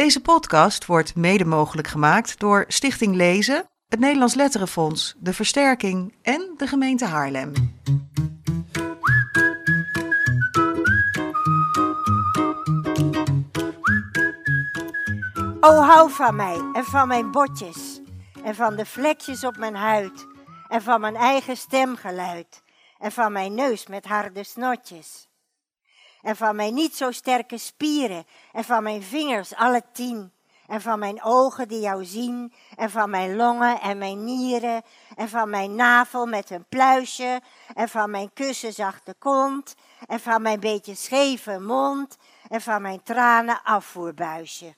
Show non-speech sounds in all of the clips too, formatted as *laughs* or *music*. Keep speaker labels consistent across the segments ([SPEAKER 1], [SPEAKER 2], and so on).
[SPEAKER 1] Deze podcast wordt mede mogelijk gemaakt door Stichting Lezen, het Nederlands Letterenfonds, de Versterking en de gemeente Haarlem.
[SPEAKER 2] O hou van mij en van mijn botjes en van de vlekjes op mijn huid en van mijn eigen stemgeluid en van mijn neus met harde snotjes en van mijn niet zo sterke spieren en van mijn vingers alle tien en van mijn ogen die jou zien en van mijn longen en mijn nieren en van mijn navel met een pluisje en van mijn kussenzachte kont en van mijn beetje scheve mond en van mijn tranen afvoerbuisje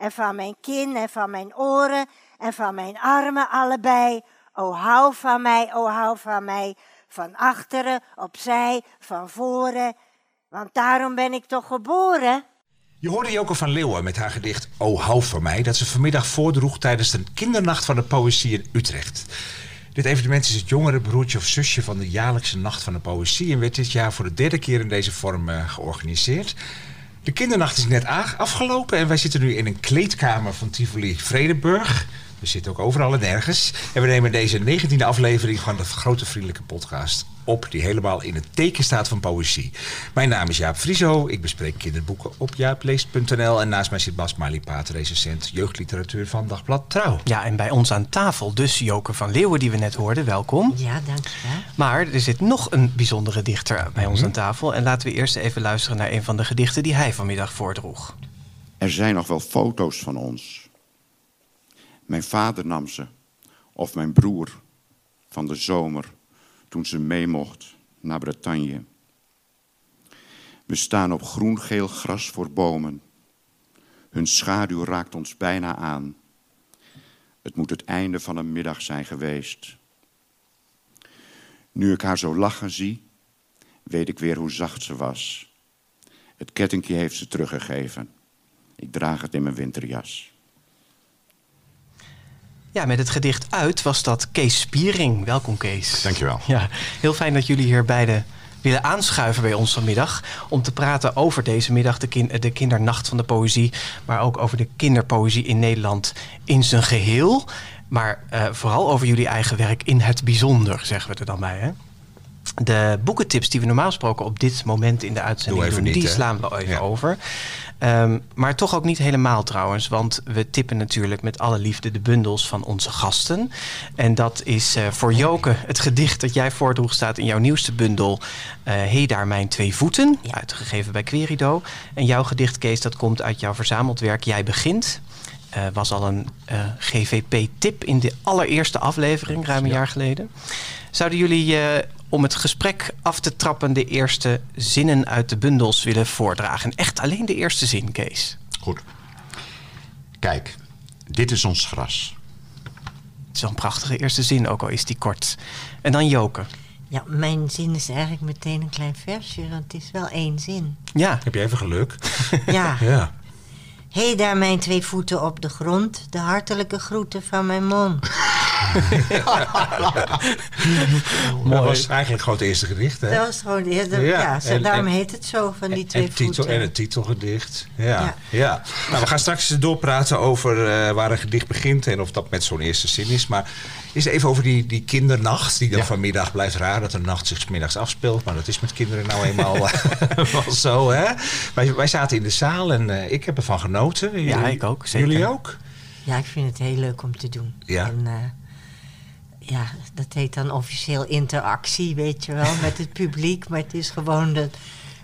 [SPEAKER 2] en van mijn kin en van mijn oren en van mijn armen allebei. O hou van mij, o hou van mij, van achteren, opzij, van voren, want daarom ben ik toch geboren.
[SPEAKER 3] Je hoorde Joko van Leeuwen met haar gedicht O hou van mij, dat ze vanmiddag voordroeg tijdens de kindernacht van de poëzie in Utrecht. Dit evenement is het jongere broertje of zusje van de jaarlijkse Nacht van de Poëzie en werd dit jaar voor de derde keer in deze vorm uh, georganiseerd. De kindernacht is net afgelopen en wij zitten nu in een kleedkamer van Tivoli Vredenburg. We zitten ook overal en nergens. En we nemen deze 19e aflevering van de Grote Vriendelijke Podcast op, die helemaal in het teken staat van poëzie. Mijn naam is Jaap Frieso. Ik bespreek kinderboeken op jaapleest.nl. En naast mij zit Bas Marlipaat, recensent jeugdliteratuur van Dagblad Trouw.
[SPEAKER 4] Ja, en bij ons aan tafel dus Joke van Leeuwen, die we net hoorden. Welkom.
[SPEAKER 2] Ja, dankjewel.
[SPEAKER 4] Maar er zit nog een bijzondere dichter bij ons aan tafel. En laten we eerst even luisteren naar een van de gedichten die hij vanmiddag voordroeg.
[SPEAKER 5] Er zijn nog wel foto's van ons. Mijn vader nam ze, of mijn broer, van de zomer, toen ze mee mocht naar Bretagne. We staan op groen-geel gras voor bomen. Hun schaduw raakt ons bijna aan. Het moet het einde van een middag zijn geweest. Nu ik haar zo lachen zie, weet ik weer hoe zacht ze was. Het kettingje heeft ze teruggegeven. Ik draag het in mijn winterjas.
[SPEAKER 4] Ja, met het gedicht uit was dat Kees Spiering. Welkom Kees.
[SPEAKER 6] Dankjewel.
[SPEAKER 4] Ja, heel fijn dat jullie hier beide willen aanschuiven bij ons vanmiddag. Om te praten over deze middag, de, kin de kindernacht van de poëzie. Maar ook over de kinderpoëzie in Nederland in zijn geheel. Maar uh, vooral over jullie eigen werk in het bijzonder, zeggen we er dan bij. Hè? De boekentips die we normaal gesproken op dit moment in de uitzending doen,
[SPEAKER 3] niet,
[SPEAKER 4] die
[SPEAKER 3] hè?
[SPEAKER 4] slaan we even
[SPEAKER 3] Ja.
[SPEAKER 4] over. Um, maar toch ook niet helemaal trouwens, want we tippen natuurlijk met alle liefde de bundels van onze gasten. En dat is uh, voor Joke het gedicht dat jij voordroeg staat in jouw nieuwste bundel. Uh, hey daar mijn twee voeten, ja. uitgegeven bij Querido. En jouw gedicht Kees, dat komt uit jouw verzameld werk Jij begint. Uh, was al een GVP-tip in de allereerste aflevering, ruim een ja. jaar geleden. Zouden jullie om het gesprek af te trappen de eerste zinnen uit de bundels willen voordragen? Echt alleen de eerste zin, Kees.
[SPEAKER 6] Goed. Kijk, dit is ons gras.
[SPEAKER 4] Het is wel een prachtige eerste zin, ook al is die kort. En dan Joke.
[SPEAKER 2] Ja, mijn zin is eigenlijk meteen een klein versje, want het is wel één zin.
[SPEAKER 4] Ja.
[SPEAKER 3] Heb je even geluk?
[SPEAKER 2] Ja. *laughs*
[SPEAKER 3] ja.
[SPEAKER 2] Hé hey, daar mijn twee voeten op de grond, de hartelijke groeten van mijn mond. *laughs*
[SPEAKER 3] Dat was eigenlijk gewoon het eerste gedicht, hè?
[SPEAKER 2] Dat was gewoon eerste, ja. ja en, daarom en, heet het zo, van die twee
[SPEAKER 3] en titel,
[SPEAKER 2] voeten.
[SPEAKER 3] En het titelgedicht, ja. ja. ja. Nou, we gaan straks doorpraten over uh, waar een gedicht begint en of dat met zo'n eerste zin is. Maar is even over die, die kindernacht, die dan ja. vanmiddag blijft raar dat de nacht zich middags afspeelt. Maar dat is met kinderen nou eenmaal *laughs* *laughs* wel zo, hè? Wij, wij zaten in de zaal en uh, ik heb ervan genoten.
[SPEAKER 4] Ja, ik ook, zeker.
[SPEAKER 3] Jullie ook?
[SPEAKER 2] Ja, ik vind het heel leuk om te doen.
[SPEAKER 3] Ja.
[SPEAKER 2] En, uh, ja, dat heet dan officieel interactie, weet je wel, met het publiek. Maar het is gewoon dat,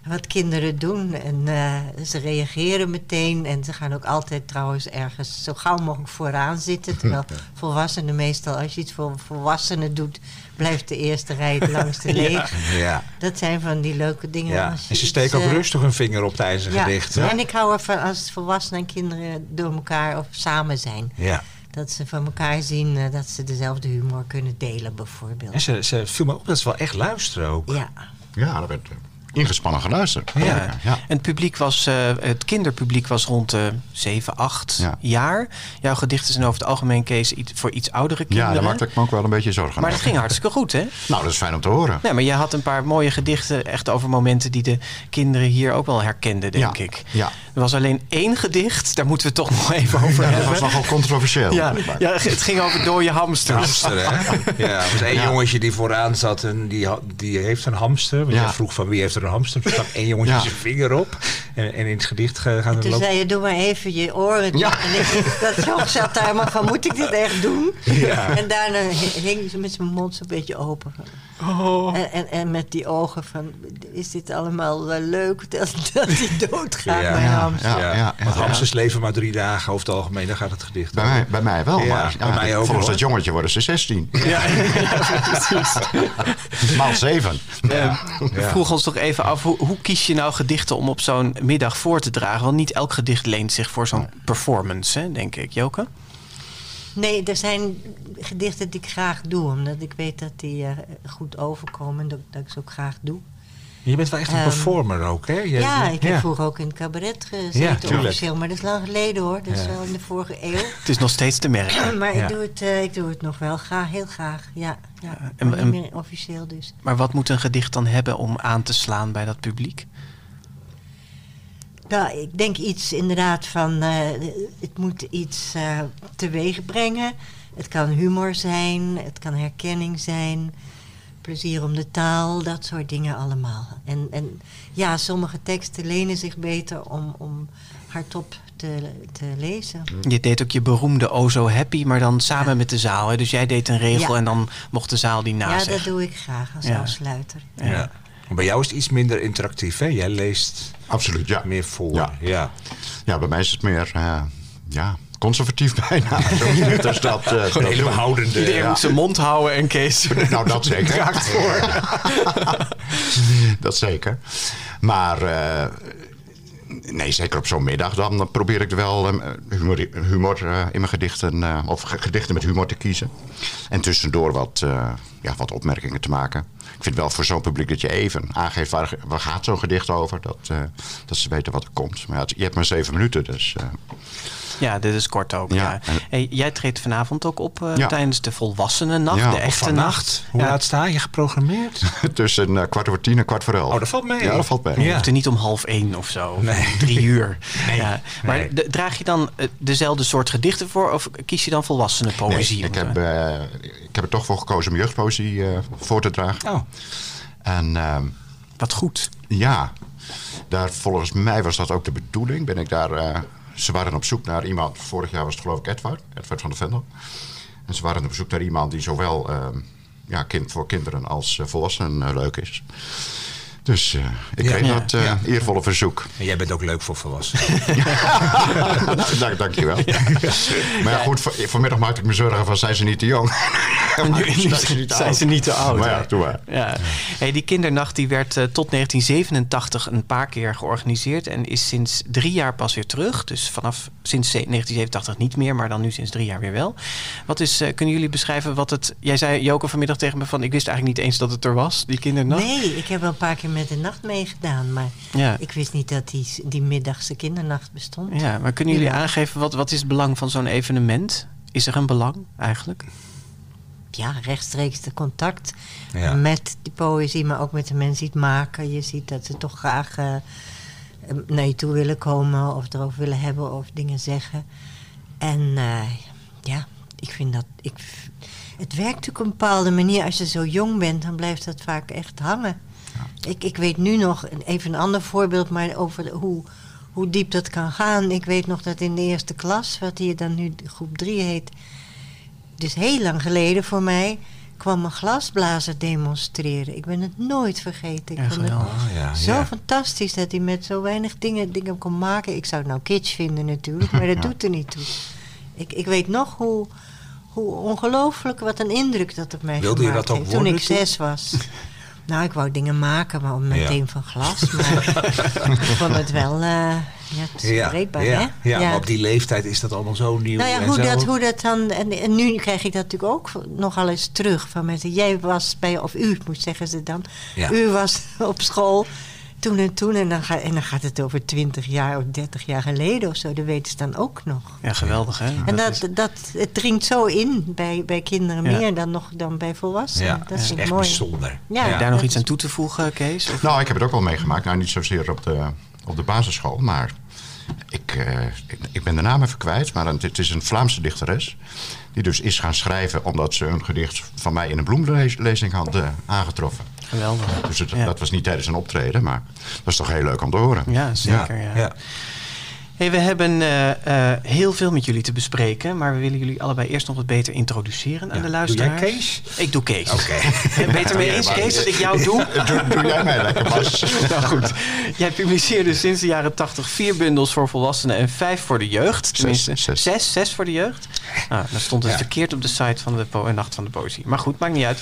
[SPEAKER 2] wat kinderen doen. En uh, ze reageren meteen. En ze gaan ook altijd trouwens ergens zo gauw mogelijk vooraan zitten. Terwijl *laughs* volwassenen meestal, als je iets voor volwassenen doet, blijft de eerste rij *laughs* langs de leeg.
[SPEAKER 3] Ja. ja.
[SPEAKER 2] Dat zijn van die leuke dingen.
[SPEAKER 3] Ja.
[SPEAKER 2] Als je
[SPEAKER 3] en ze steken ook rustig hun vinger op tijdens een
[SPEAKER 2] ja.
[SPEAKER 3] gedicht. Hè?
[SPEAKER 2] En ik hou ervan als volwassenen en kinderen door elkaar of samen zijn.
[SPEAKER 3] Ja.
[SPEAKER 2] Dat ze van elkaar zien uh, dat ze dezelfde humor kunnen delen, bijvoorbeeld.
[SPEAKER 3] En ze, ze viel me op dat ze wel echt luisteren ook.
[SPEAKER 2] Ja.
[SPEAKER 6] Ja, dat werd ingespannen geluisterd.
[SPEAKER 4] Ja.
[SPEAKER 6] ja.
[SPEAKER 4] En het publiek was, eh, het kinderpubliek was rond de 7, 8
[SPEAKER 6] Ja.
[SPEAKER 4] jaar. Jouw gedichten zijn over het algemeen, Kees, iets- voor iets oudere
[SPEAKER 6] Ja,
[SPEAKER 4] kinderen.
[SPEAKER 6] daar maakte ik me ook wel een beetje zorgen
[SPEAKER 4] maar dat
[SPEAKER 6] over.
[SPEAKER 4] ging hartstikke goed, hè?
[SPEAKER 6] Nou, dat is fijn om te horen.
[SPEAKER 4] Nee, maar je had een paar mooie gedichten echt over momenten die de kinderen hier ook wel herkenden, denk
[SPEAKER 6] Ja,
[SPEAKER 4] ik.
[SPEAKER 6] ja.
[SPEAKER 4] Er was alleen één gedicht, daar moeten we het toch nog even over
[SPEAKER 6] Ja, dat
[SPEAKER 4] hebben.
[SPEAKER 6] was nogal controversieel.
[SPEAKER 4] Ja, ja, het ging over dode hamsters.
[SPEAKER 3] Hamster, hè? Ja, er was één
[SPEAKER 6] Ja.
[SPEAKER 3] jongetje die vooraan zat en die, had- die heeft een hamster. Want
[SPEAKER 6] Ja.
[SPEAKER 3] vroeg van wie heeft er Er stak één jongetje
[SPEAKER 6] Ja.
[SPEAKER 3] zijn vinger op. En, en in het gedicht ga- gaan er
[SPEAKER 2] Toen zei je, doe maar even je oren.
[SPEAKER 6] Ja.
[SPEAKER 2] En ik, dat jong zat daar maar van, moet ik dit echt doen?
[SPEAKER 3] Ja.
[SPEAKER 2] En daarna hing ze met zijn mond zo'n beetje open.
[SPEAKER 4] Oh.
[SPEAKER 2] En, en, en met die ogen van, is dit allemaal wel leuk *laughs* dat, dat hij doodgaat,
[SPEAKER 3] Ja.
[SPEAKER 2] mijn
[SPEAKER 3] Ja,
[SPEAKER 2] hamster?
[SPEAKER 6] Ja,
[SPEAKER 3] Ja,
[SPEAKER 6] ja,
[SPEAKER 3] want
[SPEAKER 6] ja.
[SPEAKER 3] hamsters leven maar drie dagen over het algemeen. Dan gaat het gedicht
[SPEAKER 6] Bij mij, bij mij wel,
[SPEAKER 3] Ja,
[SPEAKER 6] maar
[SPEAKER 3] bij mij ook,
[SPEAKER 6] volgens dat jongetje worden ze 16.
[SPEAKER 4] Ja, *laughs* ja, precies.
[SPEAKER 6] Maal 7.
[SPEAKER 4] Eh,
[SPEAKER 3] Ja.
[SPEAKER 4] we vroegen ons toch even af, hoe, hoe kies je nou gedichten om op zo'n middag voor te dragen? Want niet elk gedicht leent zich voor zo'n performance, hè, denk ik. Joke?
[SPEAKER 2] Nee, er zijn gedichten die ik graag doe, omdat ik weet dat die eh, goed overkomen en dat, dat ik ze ook graag doe.
[SPEAKER 3] Je bent wel echt een
[SPEAKER 2] Ehm,
[SPEAKER 3] performer ook, hè? Je-
[SPEAKER 2] ja, ik heb vroeger ook in het cabaret gezeten,
[SPEAKER 3] Ja,
[SPEAKER 2] officieel, maar dat is lang geleden hoor, dat is
[SPEAKER 3] Ja.
[SPEAKER 2] wel in de vorige eeuw. *laughs*
[SPEAKER 4] Het is nog steeds te merken. *clears throat*
[SPEAKER 2] maar
[SPEAKER 3] Ja.
[SPEAKER 2] ik, doe het, eh, ik doe het nog wel graag, heel graag, ja. ja.
[SPEAKER 4] en-
[SPEAKER 2] Maar
[SPEAKER 4] en-
[SPEAKER 2] niet meer officieel dus.
[SPEAKER 4] Maar wat moet een gedicht dan hebben om aan te slaan bij dat publiek?
[SPEAKER 2] Nou, ik denk iets inderdaad van, eh, het moet iets eh teweeg brengen. Het kan humor zijn, het kan herkenning zijn, plezier om de taal, dat soort dingen allemaal. En, en ja, sommige teksten lenen zich beter om, om hardop te, te lezen.
[SPEAKER 4] Je deed ook je beroemde O Zo Happy, maar dan samen met de zaal. Hè? Dus jij deed een regel
[SPEAKER 2] Ja.
[SPEAKER 4] en dan mocht de zaal die
[SPEAKER 2] ja,
[SPEAKER 4] naast
[SPEAKER 2] dat doe ik graag als
[SPEAKER 4] Ja.
[SPEAKER 2] afsluiter.
[SPEAKER 3] Ja. Maar bij jou is het iets minder interactief, hè? Jij leest
[SPEAKER 6] Absoluut, ja.
[SPEAKER 3] meer voor.
[SPEAKER 6] Ja.
[SPEAKER 3] ja.
[SPEAKER 6] Ja, bij mij is het meer, eh, ja, conservatief *laughs* bijna. Zo niet als dat, eh, dat
[SPEAKER 3] Een hele
[SPEAKER 6] doen.
[SPEAKER 3] behoudende.
[SPEAKER 4] Iedereen
[SPEAKER 6] Ja.
[SPEAKER 4] moet zijn mond houden en Kees. *laughs*
[SPEAKER 6] Nou, dat zeker. *laughs*
[SPEAKER 4] Voor.
[SPEAKER 6] dat zeker. Maar eh, nee, zeker op zo'n middag. Dan probeer ik wel eh, humor, humor eh, in mijn gedichten... eh, of ge- gedichten met humor te kiezen. En tussendoor wat, ja, wat opmerkingen te maken. Ik vind wel voor zo'n publiek dat je even aangeeft... waar, waar gaat zo'n gedicht over. Dat, dat ze weten wat er komt. Maar ja, je hebt maar zeven minuten, dus...
[SPEAKER 4] Ja, dit is kort ook. Ja.
[SPEAKER 6] Ja.
[SPEAKER 4] Hey, jij treedt vanavond ook op eh,
[SPEAKER 6] Ja.
[SPEAKER 4] tijdens de Volwassenennacht,
[SPEAKER 6] Ja,
[SPEAKER 4] de echte nacht.
[SPEAKER 3] Hoe
[SPEAKER 4] Ja.
[SPEAKER 3] laat sta je geprogrammeerd? *laughs*
[SPEAKER 6] tussen eh, kwart over tien en kwart voor elf.
[SPEAKER 3] Oh, dat valt mee.
[SPEAKER 6] Ja, dat valt mee.
[SPEAKER 4] Je hoeft er niet om half één of zo.
[SPEAKER 3] Nee.
[SPEAKER 4] drie uur. *laughs*
[SPEAKER 3] Nee.
[SPEAKER 4] Ja. Maar
[SPEAKER 3] Nee.
[SPEAKER 4] de- draag je dan eh, dezelfde soort gedichten voor? Of kies je dan volwassenen
[SPEAKER 6] Nee,
[SPEAKER 4] poëzie?
[SPEAKER 6] ik,
[SPEAKER 4] Want,
[SPEAKER 6] heb, ik heb er toch voor gekozen om jeugdpoëzie voor te dragen.
[SPEAKER 3] Oh,
[SPEAKER 6] En ehm,
[SPEAKER 4] Wat goed.
[SPEAKER 6] ja, daar, volgens mij was dat ook de bedoeling. Ben ik daar, eh, ze waren op zoek naar iemand, vorig jaar was het geloof ik Edward, Edward van der Vendel. En ze waren op zoek naar iemand die zowel ehm, ja, kind, voor kinderen als eh, volwassenen eh, leuk is. Dus eh, ik
[SPEAKER 3] Ja.
[SPEAKER 6] kreeg
[SPEAKER 4] Ja.
[SPEAKER 6] dat eh,
[SPEAKER 3] Ja.
[SPEAKER 6] eervolle verzoek.
[SPEAKER 3] en jij bent ook leuk voor volwassenen. *laughs*
[SPEAKER 6] Dank, dankjewel. Maar ja, goed, voor, vanmiddag maakte ik me zorgen van zijn ze niet te jong?
[SPEAKER 4] En nu, nu
[SPEAKER 6] Zijn ze niet te
[SPEAKER 4] zijn
[SPEAKER 6] oud?
[SPEAKER 4] ze niet te oud.
[SPEAKER 6] Maar ja, doe maar.
[SPEAKER 4] Ja. Hey, die kindernacht die werd eh, tot 1987 een paar keer georganiseerd en is sinds drie jaar pas weer terug. Dus vanaf sinds 1987 niet meer, maar dan nu sinds drie jaar weer wel. Wat is, eh, kunnen jullie beschrijven wat het... Jij zei Joke vanmiddag tegen me van ik wist eigenlijk niet eens dat het er was, die kindernacht.
[SPEAKER 2] Nee, ik heb wel een paar keer met de nacht meegedaan, maar
[SPEAKER 4] Ja.
[SPEAKER 2] ik wist niet dat die, die middagse kindernacht bestond.
[SPEAKER 4] Ja, maar kunnen jullie
[SPEAKER 2] Ja.
[SPEAKER 4] aangeven wat, wat is het belang van zo'n evenement? Is er een belang eigenlijk?
[SPEAKER 2] ja, rechtstreeks de contact
[SPEAKER 3] Ja.
[SPEAKER 2] met die poëzie, maar ook met de mensen die het maken. Je ziet dat ze toch graag eh, naar je toe willen komen of erover willen hebben of dingen zeggen. En eh, ja, ik vind dat. Ik, het werkt natuurlijk op een bepaalde manier. Als je zo jong bent, dan blijft dat vaak echt hangen. Ik, ik weet nu nog, even een ander voorbeeld, maar over hoe, hoe diep dat kan gaan. Ik weet nog dat in de eerste klas, wat hier dan nu groep 3 heet, dus heel lang geleden voor mij, kwam een glasblazer demonstreren. Ik ben het nooit vergeten. Ik vond het.
[SPEAKER 3] Oh, ja,
[SPEAKER 2] zo
[SPEAKER 3] ja.
[SPEAKER 2] fantastisch dat hij met zo weinig dingen, dingen kon maken. Ik zou het nou kitsch vinden natuurlijk, maar dat *laughs* doet er niet toe. Ik, ik weet nog hoe, hoe ongelooflijk, wat een indruk dat op mij
[SPEAKER 3] Wilde je dat ook
[SPEAKER 2] heeft toen ik zes was. *laughs* Nou, ik wou dingen maken, maar meteen
[SPEAKER 3] Ja.
[SPEAKER 2] van glas. Maar *laughs* ik vond het wel, eh ja, breekbaar,
[SPEAKER 3] ja,
[SPEAKER 2] hè?
[SPEAKER 3] ja, maar op die leeftijd is dat allemaal zo nieuw.
[SPEAKER 2] Nou ja,
[SPEAKER 3] en
[SPEAKER 2] hoe
[SPEAKER 3] zo.
[SPEAKER 2] dat, hoe dat dan. En, en nu krijg ik dat natuurlijk ook nogal eens terug van mensen. Jij was bij, of u moet zeggen ze dan. U was *laughs* op school toen en toen. En dan, gaat, en dan gaat het over 20 jaar of 30 jaar geleden of zo. Dat weten ze dan ook nog.
[SPEAKER 4] Ja, geweldig hè?
[SPEAKER 2] En
[SPEAKER 4] Dat is-
[SPEAKER 2] dat, dat, het dringt zo in bij, bij kinderen
[SPEAKER 4] Ja.
[SPEAKER 2] meer dan, nog, dan bij volwassenen.
[SPEAKER 3] Ja,
[SPEAKER 2] dat
[SPEAKER 3] is
[SPEAKER 2] vind ik
[SPEAKER 3] echt
[SPEAKER 2] mooi.
[SPEAKER 3] bijzonder.
[SPEAKER 2] Ja,
[SPEAKER 4] Heb je daar nog iets aan toe te voegen, Kees? Of-
[SPEAKER 6] Nou, ik heb het ook wel meegemaakt. Nou, niet zozeer op de, op de basisschool, maar ik, eh, ik, ik ben de naam even kwijt. Maar het, het is een Vlaamse dichteres. Die dus is gaan schrijven omdat ze een gedicht van mij in een bloemlezing had eh, aangetroffen.
[SPEAKER 4] Geweldig.
[SPEAKER 6] Dus het-
[SPEAKER 4] Ja.
[SPEAKER 6] dat was niet tijdens een optreden, maar dat is toch heel leuk om te horen.
[SPEAKER 4] Ja, zeker. Ja.
[SPEAKER 3] Ja.
[SPEAKER 4] Hey, we hebben eh, eh, heel veel met jullie te bespreken, maar we willen jullie allebei eerst nog wat beter introduceren aan de
[SPEAKER 3] Doe jij
[SPEAKER 4] luisteraar.
[SPEAKER 3] Kees?
[SPEAKER 4] Ik doe Kees.
[SPEAKER 3] Oké. *laughs*
[SPEAKER 4] Beter mee eens, Kees, dat ik jou doe? *laughs*
[SPEAKER 6] Doe, doe jij mij lekker, Bas. *laughs*
[SPEAKER 4] nou goed, jij publiceerde sinds de jaren 80 vier bundels voor volwassenen en vijf voor de jeugd. Tenminste,
[SPEAKER 6] zes.
[SPEAKER 4] zes, zes voor de jeugd. Nou, dan stond het
[SPEAKER 3] Ja.
[SPEAKER 4] verkeerd op de site van de po- Nacht van de Poëzie. Maar goed, maakt niet uit.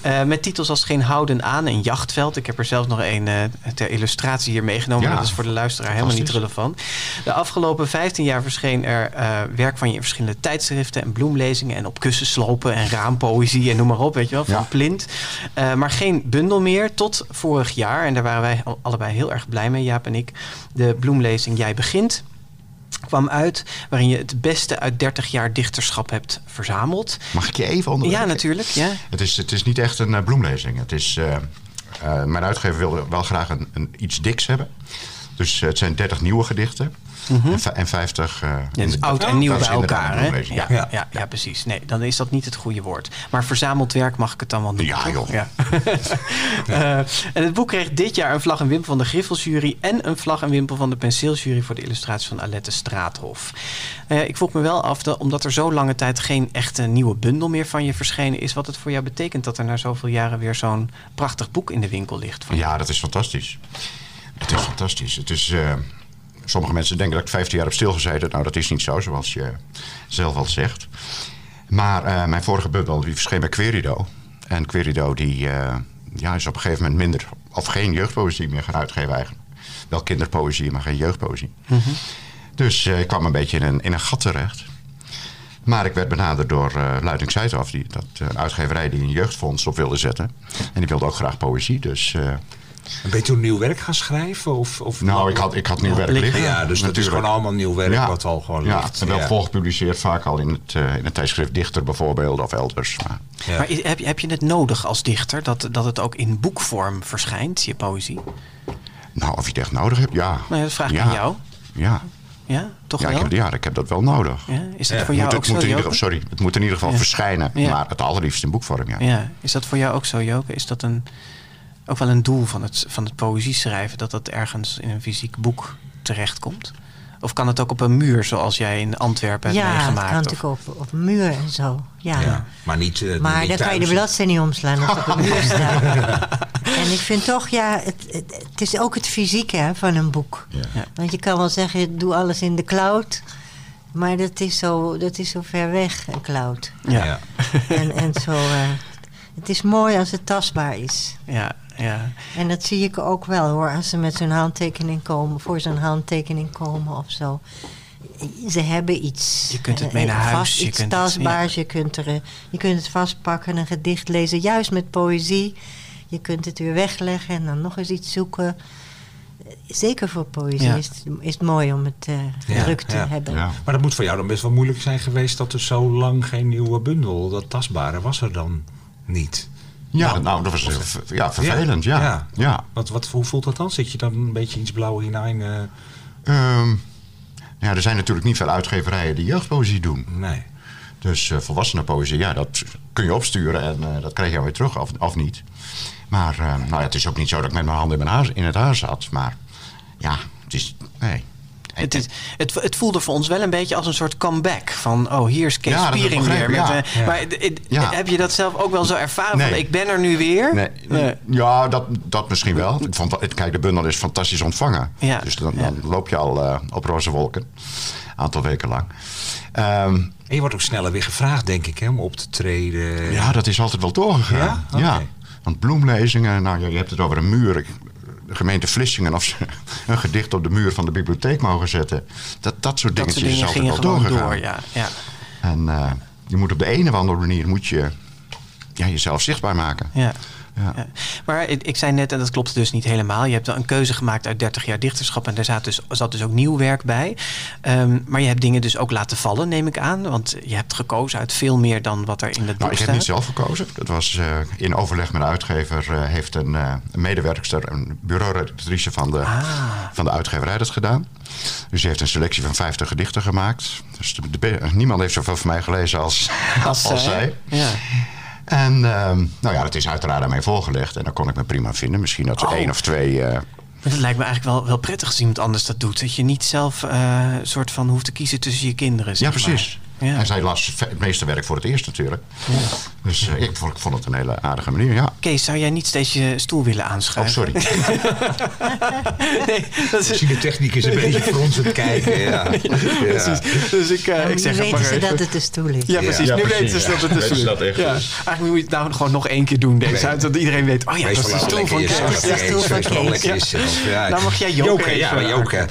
[SPEAKER 4] Eh, met titels als Geen Houden aan en Jachtveld. Ik heb er zelf nog een eh, ter illustratie hier meegenomen.
[SPEAKER 6] Ja.
[SPEAKER 4] Dat is voor de luisteraar helemaal niet relevant. De afgelopen 15 jaar verscheen er eh, werk van je in verschillende tijdschriften en bloemlezingen. En op kussenslopen en raampoëzie en noem maar op, weet je wel, van
[SPEAKER 6] Ja.
[SPEAKER 4] Plint. Eh, maar geen bundel meer tot vorig jaar. En daar waren wij al- allebei heel erg blij mee, Jaap en ik. De bloemlezing Jij Begint kwam uit waarin je het beste uit 30 jaar dichterschap hebt verzameld.
[SPEAKER 6] Mag ik je even onderbreken?
[SPEAKER 4] Ja, natuurlijk. Ja.
[SPEAKER 6] Het is, het is niet echt een eh, bloemlezing. Het is, mijn uitgever wilde wel graag een, een iets diks hebben. Dus het zijn 30 nieuwe gedichten. En, vi- en 50... eh,
[SPEAKER 4] Ja, dus oud en nieuw bij elkaar. Hè? Ja,
[SPEAKER 6] ja.
[SPEAKER 4] ja. Ja, precies. Nee, dan is dat niet het goede woord. Maar verzameld werk mag ik het dan wel noemen.
[SPEAKER 6] Ja, joh.
[SPEAKER 4] Ja. *laughs* Eh, en het boek kreeg dit jaar een vlag en wimpel van de Griffelsjury... en een vlag en wimpel van de penseeljury... voor de illustratie van Alette Straathof. Eh, ik vroeg me wel af, dat, omdat er zo lange tijd... geen echte nieuwe bundel meer van je verschenen is... wat het voor jou betekent dat er na zoveel jaren... weer zo'n prachtig boek in de winkel ligt. Van
[SPEAKER 6] Ja, dat is fantastisch. Het is fantastisch. Het is, eh, sommige mensen denken dat ik 15 jaar heb stilgezeten. Nou, dat is niet zo, zoals je zelf al zegt. Maar eh, mijn vorige bundel die verscheen bij Querido. En Querido die, eh, ja, is op een gegeven moment minder... of geen jeugdpoëzie meer gaan uitgeven eigenlijk. Wel kinderpoëzie, maar geen jeugdpoëzie. Dus eh, ik kwam een beetje in een, in een gat terecht. Maar ik werd benaderd door uh, Luiding Zuidaf, die dat uitgeverij die een jeugdfonds op wilde zetten. En die wilde ook graag poëzie. Dus
[SPEAKER 3] En ben je toen nieuw werk gaan schrijven? Of, of
[SPEAKER 6] nou, ik had, ik had nieuw
[SPEAKER 4] Ja,
[SPEAKER 6] werk
[SPEAKER 4] liggen.
[SPEAKER 6] liggen.
[SPEAKER 3] Ja, dus dat is gewoon allemaal nieuw werk
[SPEAKER 6] Ja.
[SPEAKER 3] wat al gewoon
[SPEAKER 6] ja,
[SPEAKER 3] ligt.
[SPEAKER 6] en wel
[SPEAKER 3] Ja.
[SPEAKER 6] volgepubliceerd vaak al in het, uh, in het tijdschrift Dichter bijvoorbeeld of elders. Maar,
[SPEAKER 3] Ja.
[SPEAKER 4] Maar heb je, heb je het nodig als dichter... Dat, dat het ook in boekvorm verschijnt, je poëzie?
[SPEAKER 6] nou, of je het echt nodig hebt, ja.
[SPEAKER 4] Nou ja, dat vraag ik
[SPEAKER 6] Ja.
[SPEAKER 4] aan jou.
[SPEAKER 6] Ja,
[SPEAKER 4] Ja, toch
[SPEAKER 6] ja, ik
[SPEAKER 4] wel?
[SPEAKER 6] heb, ja, ik heb dat wel nodig.
[SPEAKER 4] Ja, Is dat
[SPEAKER 3] Ja.
[SPEAKER 4] voor jou ook zo,
[SPEAKER 6] moet in ieder,
[SPEAKER 4] Joke?
[SPEAKER 6] sorry, het moet in ieder geval
[SPEAKER 4] Ja.
[SPEAKER 6] verschijnen.
[SPEAKER 4] Ja.
[SPEAKER 6] Maar het allerliefst in boekvorm, ja.
[SPEAKER 4] Ja, is dat voor jou ook zo, Joke? Is dat een, ook wel een doel van het, van het poëzie schrijven... dat dat ergens in een fysiek boek terechtkomt? Of kan het ook op een muur, zoals jij in Antwerpen hebt
[SPEAKER 2] Ja, het
[SPEAKER 4] meegemaakt?
[SPEAKER 2] kan
[SPEAKER 4] of-
[SPEAKER 2] natuurlijk op, op een muur en zo. Ja.
[SPEAKER 3] Ja. Maar niet. eh,
[SPEAKER 2] Maar
[SPEAKER 3] niet
[SPEAKER 2] dan kan je de bladzijde niet omslaan als het op een muur *laughs* staat. En ik vind toch, ja, het, het, het is ook het fysieke hè, van een boek.
[SPEAKER 6] Ja.
[SPEAKER 2] Want je kan wel zeggen, doe alles in de cloud. Maar dat is zo, dat is zo ver weg, een cloud.
[SPEAKER 4] Ja,
[SPEAKER 3] Ja.
[SPEAKER 4] ja.
[SPEAKER 2] En, en zo, eh, het is mooi als het tastbaar is.
[SPEAKER 4] ja, ja.
[SPEAKER 2] En dat zie ik ook wel hoor, als ze met zo'n handtekening komen, voor zo'n handtekening komen of zo. Ze hebben iets.
[SPEAKER 4] Je kunt het
[SPEAKER 2] eh,
[SPEAKER 4] mee naar huis,
[SPEAKER 2] Vast,
[SPEAKER 4] je
[SPEAKER 2] iets
[SPEAKER 4] kunt het-
[SPEAKER 2] tastbaars. Je, kunt er, eh, je kunt het vastpakken, een gedicht lezen, juist met poëzie. Je kunt het weer wegleggen en dan nog eens iets zoeken. Eh, Zeker voor poëzie
[SPEAKER 4] Ja.
[SPEAKER 2] is, het, is het mooi om het eh,
[SPEAKER 3] Ja,
[SPEAKER 2] druk te
[SPEAKER 3] ja.
[SPEAKER 2] hebben.
[SPEAKER 6] Ja.
[SPEAKER 3] Maar dat moet voor jou dan best wel moeilijk zijn geweest dat er zo lang geen nieuwe bundel, dat tastbare, was er dan niet.
[SPEAKER 6] Ja,
[SPEAKER 3] Nou,
[SPEAKER 6] dat was eh,
[SPEAKER 3] of-
[SPEAKER 6] ja, vervelend, ja.
[SPEAKER 3] Ja.
[SPEAKER 6] ja.
[SPEAKER 3] Wat, wat, hoe voelt dat dan? Zit je dan een beetje iets blauw hinein? eh
[SPEAKER 6] Ehm, ja, er zijn natuurlijk niet veel uitgeverijen die jeugdpoëzie doen.
[SPEAKER 3] nee.
[SPEAKER 6] Dus eh volwassenenpoëzie, ja, dat kun je opsturen en dat krijg je weer terug of, of niet. Maar nou ja, het is ook niet zo dat ik met mijn handen in, mijn haar, in het haar zat. Maar ja, het is... Nee.
[SPEAKER 4] Het, is, het, het voelde voor ons wel een beetje als een soort comeback. Van, oh, hier is Kees
[SPEAKER 6] Ja,
[SPEAKER 4] Spiering weer. Met,
[SPEAKER 6] ja.
[SPEAKER 4] eh,
[SPEAKER 3] Ja.
[SPEAKER 4] Maar
[SPEAKER 6] Ja.
[SPEAKER 4] heb je dat zelf ook wel zo ervaren? Van, ik ben er nu weer?
[SPEAKER 6] Nee,
[SPEAKER 4] Nee.
[SPEAKER 6] Ja, dat, dat misschien wel. Ik vond, kijk, de bundel is fantastisch ontvangen.
[SPEAKER 4] Ja,
[SPEAKER 6] Dus dan, loop je al eh, op roze wolken. Een aantal weken lang. Ehm,
[SPEAKER 3] En je wordt ook sneller weer gevraagd, denk ik, hè, om op te treden.
[SPEAKER 6] ja, dat is altijd wel doorgegaan.
[SPEAKER 3] Ja?
[SPEAKER 6] Want bloemlezingen, nou ja, je hebt het over een muur. Ik- De gemeente Vlissingen, of ze *laughs* een gedicht op de muur van de bibliotheek mogen zetten. Dat, dat soort
[SPEAKER 4] Dat
[SPEAKER 6] dingetjes
[SPEAKER 4] soort dingen
[SPEAKER 6] is altijd wel
[SPEAKER 4] gewoon
[SPEAKER 6] doorgegaan.
[SPEAKER 4] door, ja. ja,
[SPEAKER 6] En eh, je moet op de een of andere manier moet je, ja, jezelf zichtbaar maken.
[SPEAKER 4] ja.
[SPEAKER 6] Ja.
[SPEAKER 4] Ja. Maar ik, ik zei net, en dat klopt dus niet helemaal. Je hebt een keuze gemaakt uit 30 jaar dichterschap. En daar zat dus, zat dus ook nieuw werk bij. Ehm, maar je hebt dingen dus ook laten vallen, neem ik aan. Want je hebt gekozen uit veel meer dan wat er in het boek
[SPEAKER 6] Nou, ik heb niet zelf gekozen. Dat was eh, in overleg met de uitgever. eh, heeft een, eh, een medewerkster, een bureauredactrice van de,
[SPEAKER 4] Ah.
[SPEAKER 6] van de uitgeverij dat gedaan. Dus die heeft een selectie van 50 gedichten gemaakt. Dus de, de- niemand heeft zoveel van mij gelezen als, als,
[SPEAKER 4] eh,
[SPEAKER 6] zij.
[SPEAKER 4] Ja.
[SPEAKER 6] En ehm, nou ja, dat is uiteraard aan mij voorgelegd. En dan kon ik me prima vinden. Misschien dat er
[SPEAKER 4] Oh.
[SPEAKER 6] één of twee... eh,
[SPEAKER 4] Maar dat lijkt me eigenlijk wel, wel prettig als iemand anders dat doet. Dat je niet zelf eh soort van hoeft te kiezen tussen je kinderen.
[SPEAKER 6] ja, precies.
[SPEAKER 4] Ja.
[SPEAKER 6] En zij las het meeste werk voor het eerst natuurlijk. Dus eh, ik, vond, ik vond het een hele aardige manier, ja.
[SPEAKER 4] Kees, zou jij niet steeds je stoel willen
[SPEAKER 6] Oh,
[SPEAKER 4] aanschuiven?
[SPEAKER 6] sorry. *laughs*
[SPEAKER 4] nee, dat is,
[SPEAKER 3] Misschien de techniek is een beetje *laughs* fronsend kijken. Ja. Ja.
[SPEAKER 4] precies. Dus ik, eh, ik
[SPEAKER 2] Nu
[SPEAKER 4] zeg het
[SPEAKER 2] weten
[SPEAKER 4] maar
[SPEAKER 2] ze dat het een stoel is.
[SPEAKER 4] Ja, precies.
[SPEAKER 6] Ja,
[SPEAKER 4] nu
[SPEAKER 6] precies,
[SPEAKER 4] weten ze
[SPEAKER 6] ja.
[SPEAKER 4] dat het een
[SPEAKER 6] Weten
[SPEAKER 4] stoel is.
[SPEAKER 6] dat echt
[SPEAKER 4] Ja.
[SPEAKER 6] is.
[SPEAKER 4] Eigenlijk moet je het nou gewoon nog één keer doen, deze
[SPEAKER 3] Nee.
[SPEAKER 4] uit, zodat iedereen weet... Oh ja, dat is de stoel van. Kees.
[SPEAKER 2] Ja, stoel van
[SPEAKER 3] Wees wel
[SPEAKER 2] Kees.
[SPEAKER 4] Nou mag jij joken
[SPEAKER 3] Ja, joken.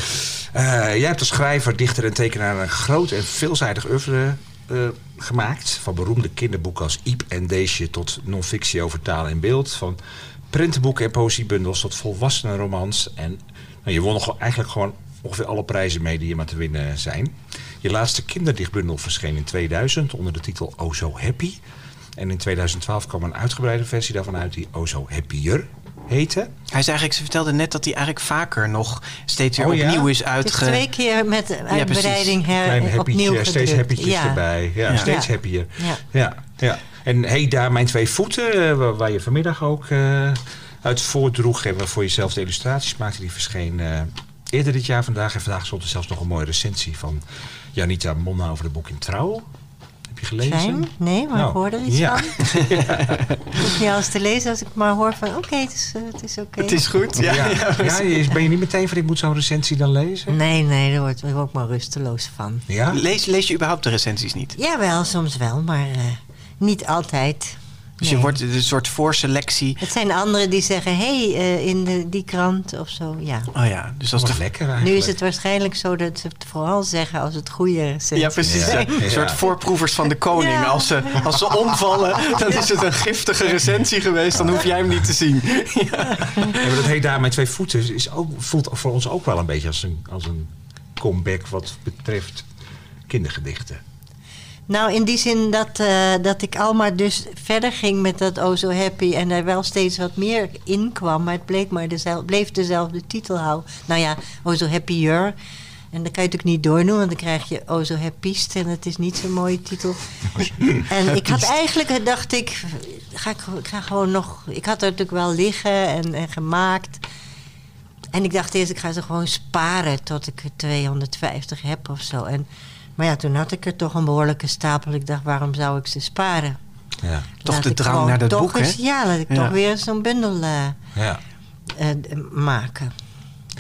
[SPEAKER 3] Eh, jij hebt als schrijver, dichter en tekenaar een groot en veelzijdig oeuvre eh, gemaakt. Van beroemde kinderboeken als Iep en Deesje tot non-fictie over taal en beeld. Van prentenboeken en poëziebundels tot volwassenenromans. En nou, je won nog eigenlijk gewoon ongeveer alle prijzen mee die je maar te winnen zijn. Je laatste kinderdichtbundel verscheen in 2000 onder de titel Oh So Happy. En in 2012 kwam een uitgebreide versie daarvan uit die Oh So Happier heette.
[SPEAKER 4] Hij zei eigenlijk, ze vertelde net dat hij eigenlijk vaker nog steeds weer
[SPEAKER 3] Oh ja?
[SPEAKER 4] opnieuw is uitge...
[SPEAKER 2] twee keer met uitbreiding her,
[SPEAKER 3] Klein
[SPEAKER 2] opnieuw
[SPEAKER 3] steeds happytjes
[SPEAKER 2] ja.
[SPEAKER 3] erbij. Ja,
[SPEAKER 4] Ja.
[SPEAKER 3] steeds
[SPEAKER 2] Ja.
[SPEAKER 3] happier.
[SPEAKER 2] Ja.
[SPEAKER 3] Ja, ja. En hey, daar mijn twee voeten, eh, waar, waar je vanmiddag ook eh, uit voordroeg en waarvoor je zelf de illustraties maakte, die verscheen eh, eerder dit jaar vandaag. En vandaag stond er zelfs nog een mooie recensie van Janita Monna over de boek in Trouw. Je gelezen?
[SPEAKER 2] Fijn? Nee, maar
[SPEAKER 3] Nou,
[SPEAKER 2] ik hoor er iets
[SPEAKER 3] ja.
[SPEAKER 2] van. *laughs* Ik hoef niet alles te lezen als ik maar hoor van oké, het is, eh, het is oké.
[SPEAKER 4] Het is goed, ja.
[SPEAKER 3] Ja, *laughs* ja, je- ben je niet meteen van ik moet zo'n recensie dan lezen?
[SPEAKER 2] Nee, nee, daar word ik ook maar rusteloos van.
[SPEAKER 3] Ja?
[SPEAKER 4] Lees, lees je überhaupt de recensies niet?
[SPEAKER 2] Jawel, soms wel, maar eh, niet altijd.
[SPEAKER 4] Dus je wordt een soort voorselectie...
[SPEAKER 2] Het zijn anderen die zeggen, hé, hey, eh, in de, die krant of zo, ja.
[SPEAKER 4] Oh ja, dus als
[SPEAKER 3] Wat
[SPEAKER 4] de...
[SPEAKER 3] lekker
[SPEAKER 2] Nu
[SPEAKER 3] eigenlijk.
[SPEAKER 2] is het waarschijnlijk zo dat ze het vooral zeggen als het goede recensies
[SPEAKER 4] Ja, precies. ja. Een soort voorproevers van de koning.
[SPEAKER 2] Ja.
[SPEAKER 4] Als, ze, als ze omvallen, dan is het een giftige recensie geweest. Dan hoef jij hem niet te zien.
[SPEAKER 3] Ja, maar dat heet daar mijn twee voeten is ook, voelt voor ons ook wel een beetje als een, als een comeback wat betreft kindergedichten.
[SPEAKER 2] Nou, in die zin dat, eh, dat ik al maar dus verder ging met dat Oh So Happy... en er wel steeds wat meer in kwam... maar het bleek maar dezelfde, bleef dezelfde titel houden. Nou ja, Oh So Happier... En dan kan je het ook niet doornoemen, want dan krijg je Oh So Happyst... en het is niet zo'n mooie titel. *laughs* en ik had eigenlijk, dacht ik... Ga ik, ga gewoon nog... Ik had er natuurlijk wel liggen en, en gemaakt... En ik dacht eerst, ik ga ze gewoon sparen tot ik er 250 heb of zo. En, maar ja, toen had ik er toch een behoorlijke stapel. Ik dacht, waarom zou ik ze sparen?
[SPEAKER 3] Ja.
[SPEAKER 4] Toch
[SPEAKER 2] Laat
[SPEAKER 4] de drang naar dat
[SPEAKER 2] toch
[SPEAKER 4] boek, hè?
[SPEAKER 2] eens- Ja, laat ik
[SPEAKER 4] Ja.
[SPEAKER 2] toch weer zo'n bundel eh,
[SPEAKER 3] Ja.
[SPEAKER 2] eh, maken.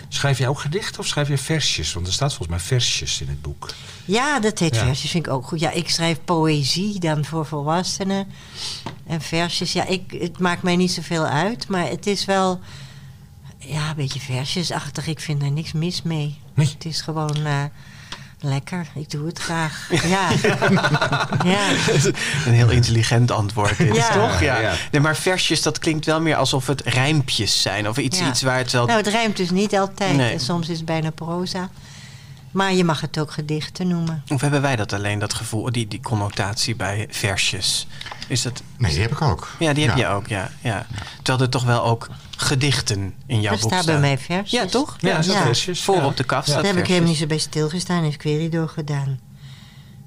[SPEAKER 3] Schrijf jij ook gedichten of schrijf je versjes? Want er staat volgens mij versjes in het boek.
[SPEAKER 2] Ja, dat heet
[SPEAKER 3] Ja.
[SPEAKER 2] versjes, vind ik ook goed. Ja, ik schrijf poëzie dan voor volwassenen. En versjes, ja, ik, het maakt mij niet zoveel uit. Maar het is wel, ja, een beetje versjesachtig. Ik vind er niks mis mee.
[SPEAKER 3] Nee.
[SPEAKER 2] Het is gewoon eh, lekker. Ik doe het graag. *laughs* Ja. ja.
[SPEAKER 4] Een heel intelligent antwoord dit,
[SPEAKER 2] Ja.
[SPEAKER 4] toch? Ja. Nee, maar versjes, dat klinkt wel meer alsof het rijmpjes zijn. Of iets,
[SPEAKER 2] Ja.
[SPEAKER 4] iets waar het wel...
[SPEAKER 2] Nou, het rijmt dus niet altijd.
[SPEAKER 4] Nee.
[SPEAKER 2] Soms is het bijna proza. Maar je mag het ook gedichten noemen.
[SPEAKER 4] Of hebben wij dat alleen, dat gevoel, die, die connotatie bij versjes? Is dat...
[SPEAKER 6] Nee, die heb ik ook.
[SPEAKER 4] Ja, die heb
[SPEAKER 6] Ja.
[SPEAKER 4] je ook, ja, ja. Terwijl er toch wel ook gedichten in jouw boek staan.
[SPEAKER 2] bij mij versjes.
[SPEAKER 4] Ja, toch?
[SPEAKER 3] Ja,
[SPEAKER 2] Ja.
[SPEAKER 3] versjes.
[SPEAKER 4] Voor
[SPEAKER 3] ja.
[SPEAKER 4] op de staat
[SPEAKER 2] Daar heb ik helemaal niet zo bij stilgestaan. Heeft Querido gedaan.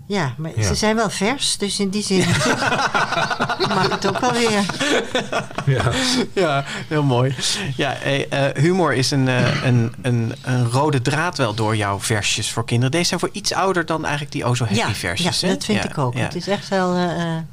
[SPEAKER 2] Ja, maar
[SPEAKER 3] Ja.
[SPEAKER 2] ze zijn wel vers. Dus in die zin *laughs* mag het ook wel weer.
[SPEAKER 3] Ja.
[SPEAKER 4] Ja, heel mooi. Ja, hey, eh, humor is een, eh, *clears throat* een, een, een rode draad wel door jouw versjes voor kinderen. Deze zijn voor iets ouder dan eigenlijk die Oh So Happy
[SPEAKER 2] Ja,
[SPEAKER 4] versjes.
[SPEAKER 2] ja
[SPEAKER 4] hè?
[SPEAKER 2] dat vind
[SPEAKER 4] Ja,
[SPEAKER 2] ik ook.
[SPEAKER 4] Ja.
[SPEAKER 2] Het is echt wel eh, eh, een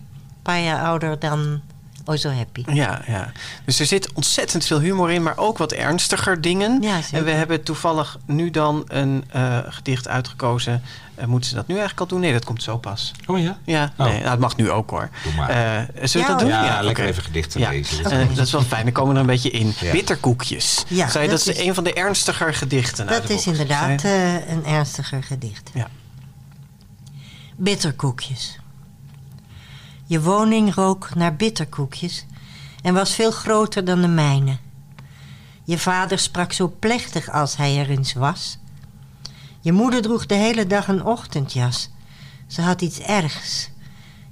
[SPEAKER 2] paar jaar ouder dan Oh So Happy.
[SPEAKER 4] Ja, ja. Dus er zit ontzettend veel humor in, maar ook wat ernstiger dingen.
[SPEAKER 2] Ja, zeker.
[SPEAKER 4] en we hebben toevallig nu dan een eh, gedicht uitgekozen. Eh, moeten ze dat nu eigenlijk al doen? Nee, dat komt zo pas.
[SPEAKER 3] Oh ja?
[SPEAKER 4] Ja,
[SPEAKER 3] Oh.
[SPEAKER 4] nee, nou, het mag nu ook hoor.
[SPEAKER 3] Doe maar.
[SPEAKER 4] Eh, zullen we
[SPEAKER 2] Ja,
[SPEAKER 4] dat doen?
[SPEAKER 3] Ja, lekker even gedichten
[SPEAKER 4] Ja.
[SPEAKER 3] lezen.
[SPEAKER 4] Dat is wel fijn, dan komen we er een beetje in.
[SPEAKER 3] Ja.
[SPEAKER 4] Bitterkoekjes.
[SPEAKER 2] Ja,
[SPEAKER 4] dat,
[SPEAKER 2] dat
[SPEAKER 4] is
[SPEAKER 2] is-
[SPEAKER 4] een van de ernstiger gedichten
[SPEAKER 2] Dat is inderdaad eh, een ernstiger gedicht.
[SPEAKER 4] Ja.
[SPEAKER 2] Bitterkoekjes. Je woning rook naar bitterkoekjes en was veel groter dan de mijne. Je vader sprak zo plechtig als hij er eens was. Je moeder droeg de hele dag een ochtendjas. Ze had iets ergs.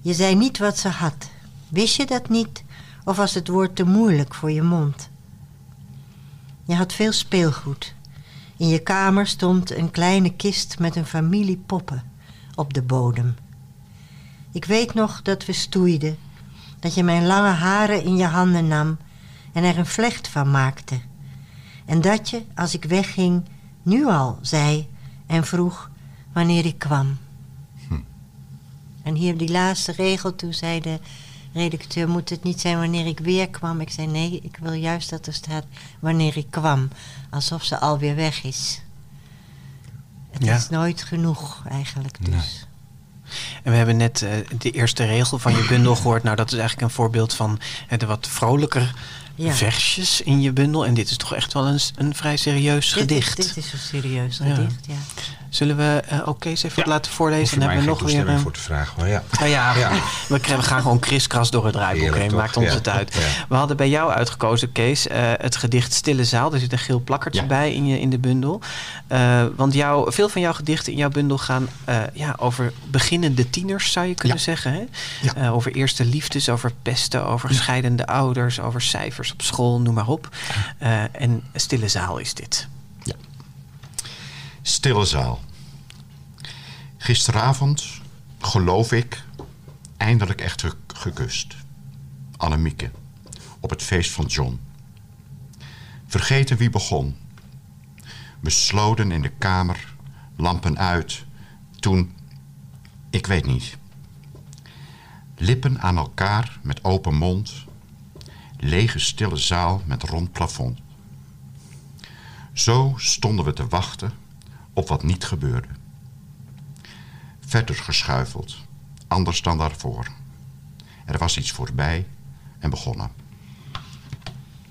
[SPEAKER 2] Je zei niet wat ze had. Wist je dat niet? Of was het woord te moeilijk voor je mond? Je had veel speelgoed. In je kamer stond een kleine kist met een familie poppen op de bodem. Ik weet nog dat we stoeiden, dat je mijn lange haren in je handen nam en er een vlecht van maakte. En dat je, als ik wegging, nu al zei en vroeg wanneer ik kwam. En hier die laatste regel, toen zei de redacteur, moet het niet zijn wanneer ik weer kwam? Ik zei nee, ik wil juist dat er staat wanneer ik kwam. Alsof ze alweer weg is. Het
[SPEAKER 4] Ja.
[SPEAKER 2] is nooit genoeg eigenlijk dus.
[SPEAKER 4] En we hebben net eh, de eerste regel van je bundel gehoord. Nou, dat is eigenlijk een voorbeeld van eh, de wat vrolijker
[SPEAKER 2] Ja.
[SPEAKER 4] versjes in je bundel. En dit is toch echt wel een, een vrij serieus
[SPEAKER 2] Dit
[SPEAKER 4] gedicht.
[SPEAKER 2] Is, dit is een serieus
[SPEAKER 4] Ja.
[SPEAKER 2] gedicht, ja.
[SPEAKER 4] Zullen we eh, ook Kees even
[SPEAKER 3] Ja.
[SPEAKER 4] laten voorlezen? Dan hebben we nog weer...
[SPEAKER 3] voor te vragen. Maar ja.
[SPEAKER 4] Nou ja,
[SPEAKER 3] Ja.
[SPEAKER 4] We, we gaan gewoon kriskras door het draaiboek heen. Maakt ons het uit. We hadden bij jou uitgekozen, Kees, eh, het gedicht Stille Zaal. Er zit een geel plakkertje bij in, je, in de bundel. Eh, want jou, veel van jouw gedichten in jouw bundel gaan ja, over beginnende tieners, zou je kunnen zeggen. Hè? Over eerste liefdes, over pesten, over scheidende ouders, over cijfers op school, noem maar op. En Stille Zaal is dit.
[SPEAKER 6] Stille zaal. Gisteravond, geloof ik, eindelijk echt ge- gekust. Annemieke, op het feest van John. Vergeten wie begon. Besloten in de kamer, lampen uit. Toen, ik weet niet. Lippen aan elkaar met open mond. Lege stille zaal met rond plafond. Zo stonden we te wachten op wat niet gebeurde. Verder geschuifeld, anders dan daarvoor. Er was iets voorbij en begonnen.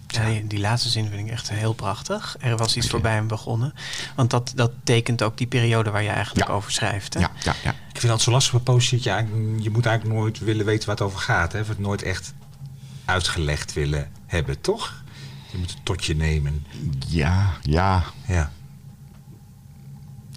[SPEAKER 4] Ja, die, laatste zin vind ik echt heel prachtig. Er was iets voorbij hem begonnen. Want dat, dat tekent ook die periode waar je eigenlijk
[SPEAKER 6] Ja.
[SPEAKER 4] over schrijft. Hè?
[SPEAKER 6] Ja, ja, ja.
[SPEAKER 3] Ik vind het zo lastig bij poëzie. dat Je, je moet eigenlijk nooit willen weten waar het over gaat. Hè? Of het nooit echt uitgelegd willen hebben, toch? Je moet het tot je nemen.
[SPEAKER 6] Ja, ja,
[SPEAKER 3] Ja.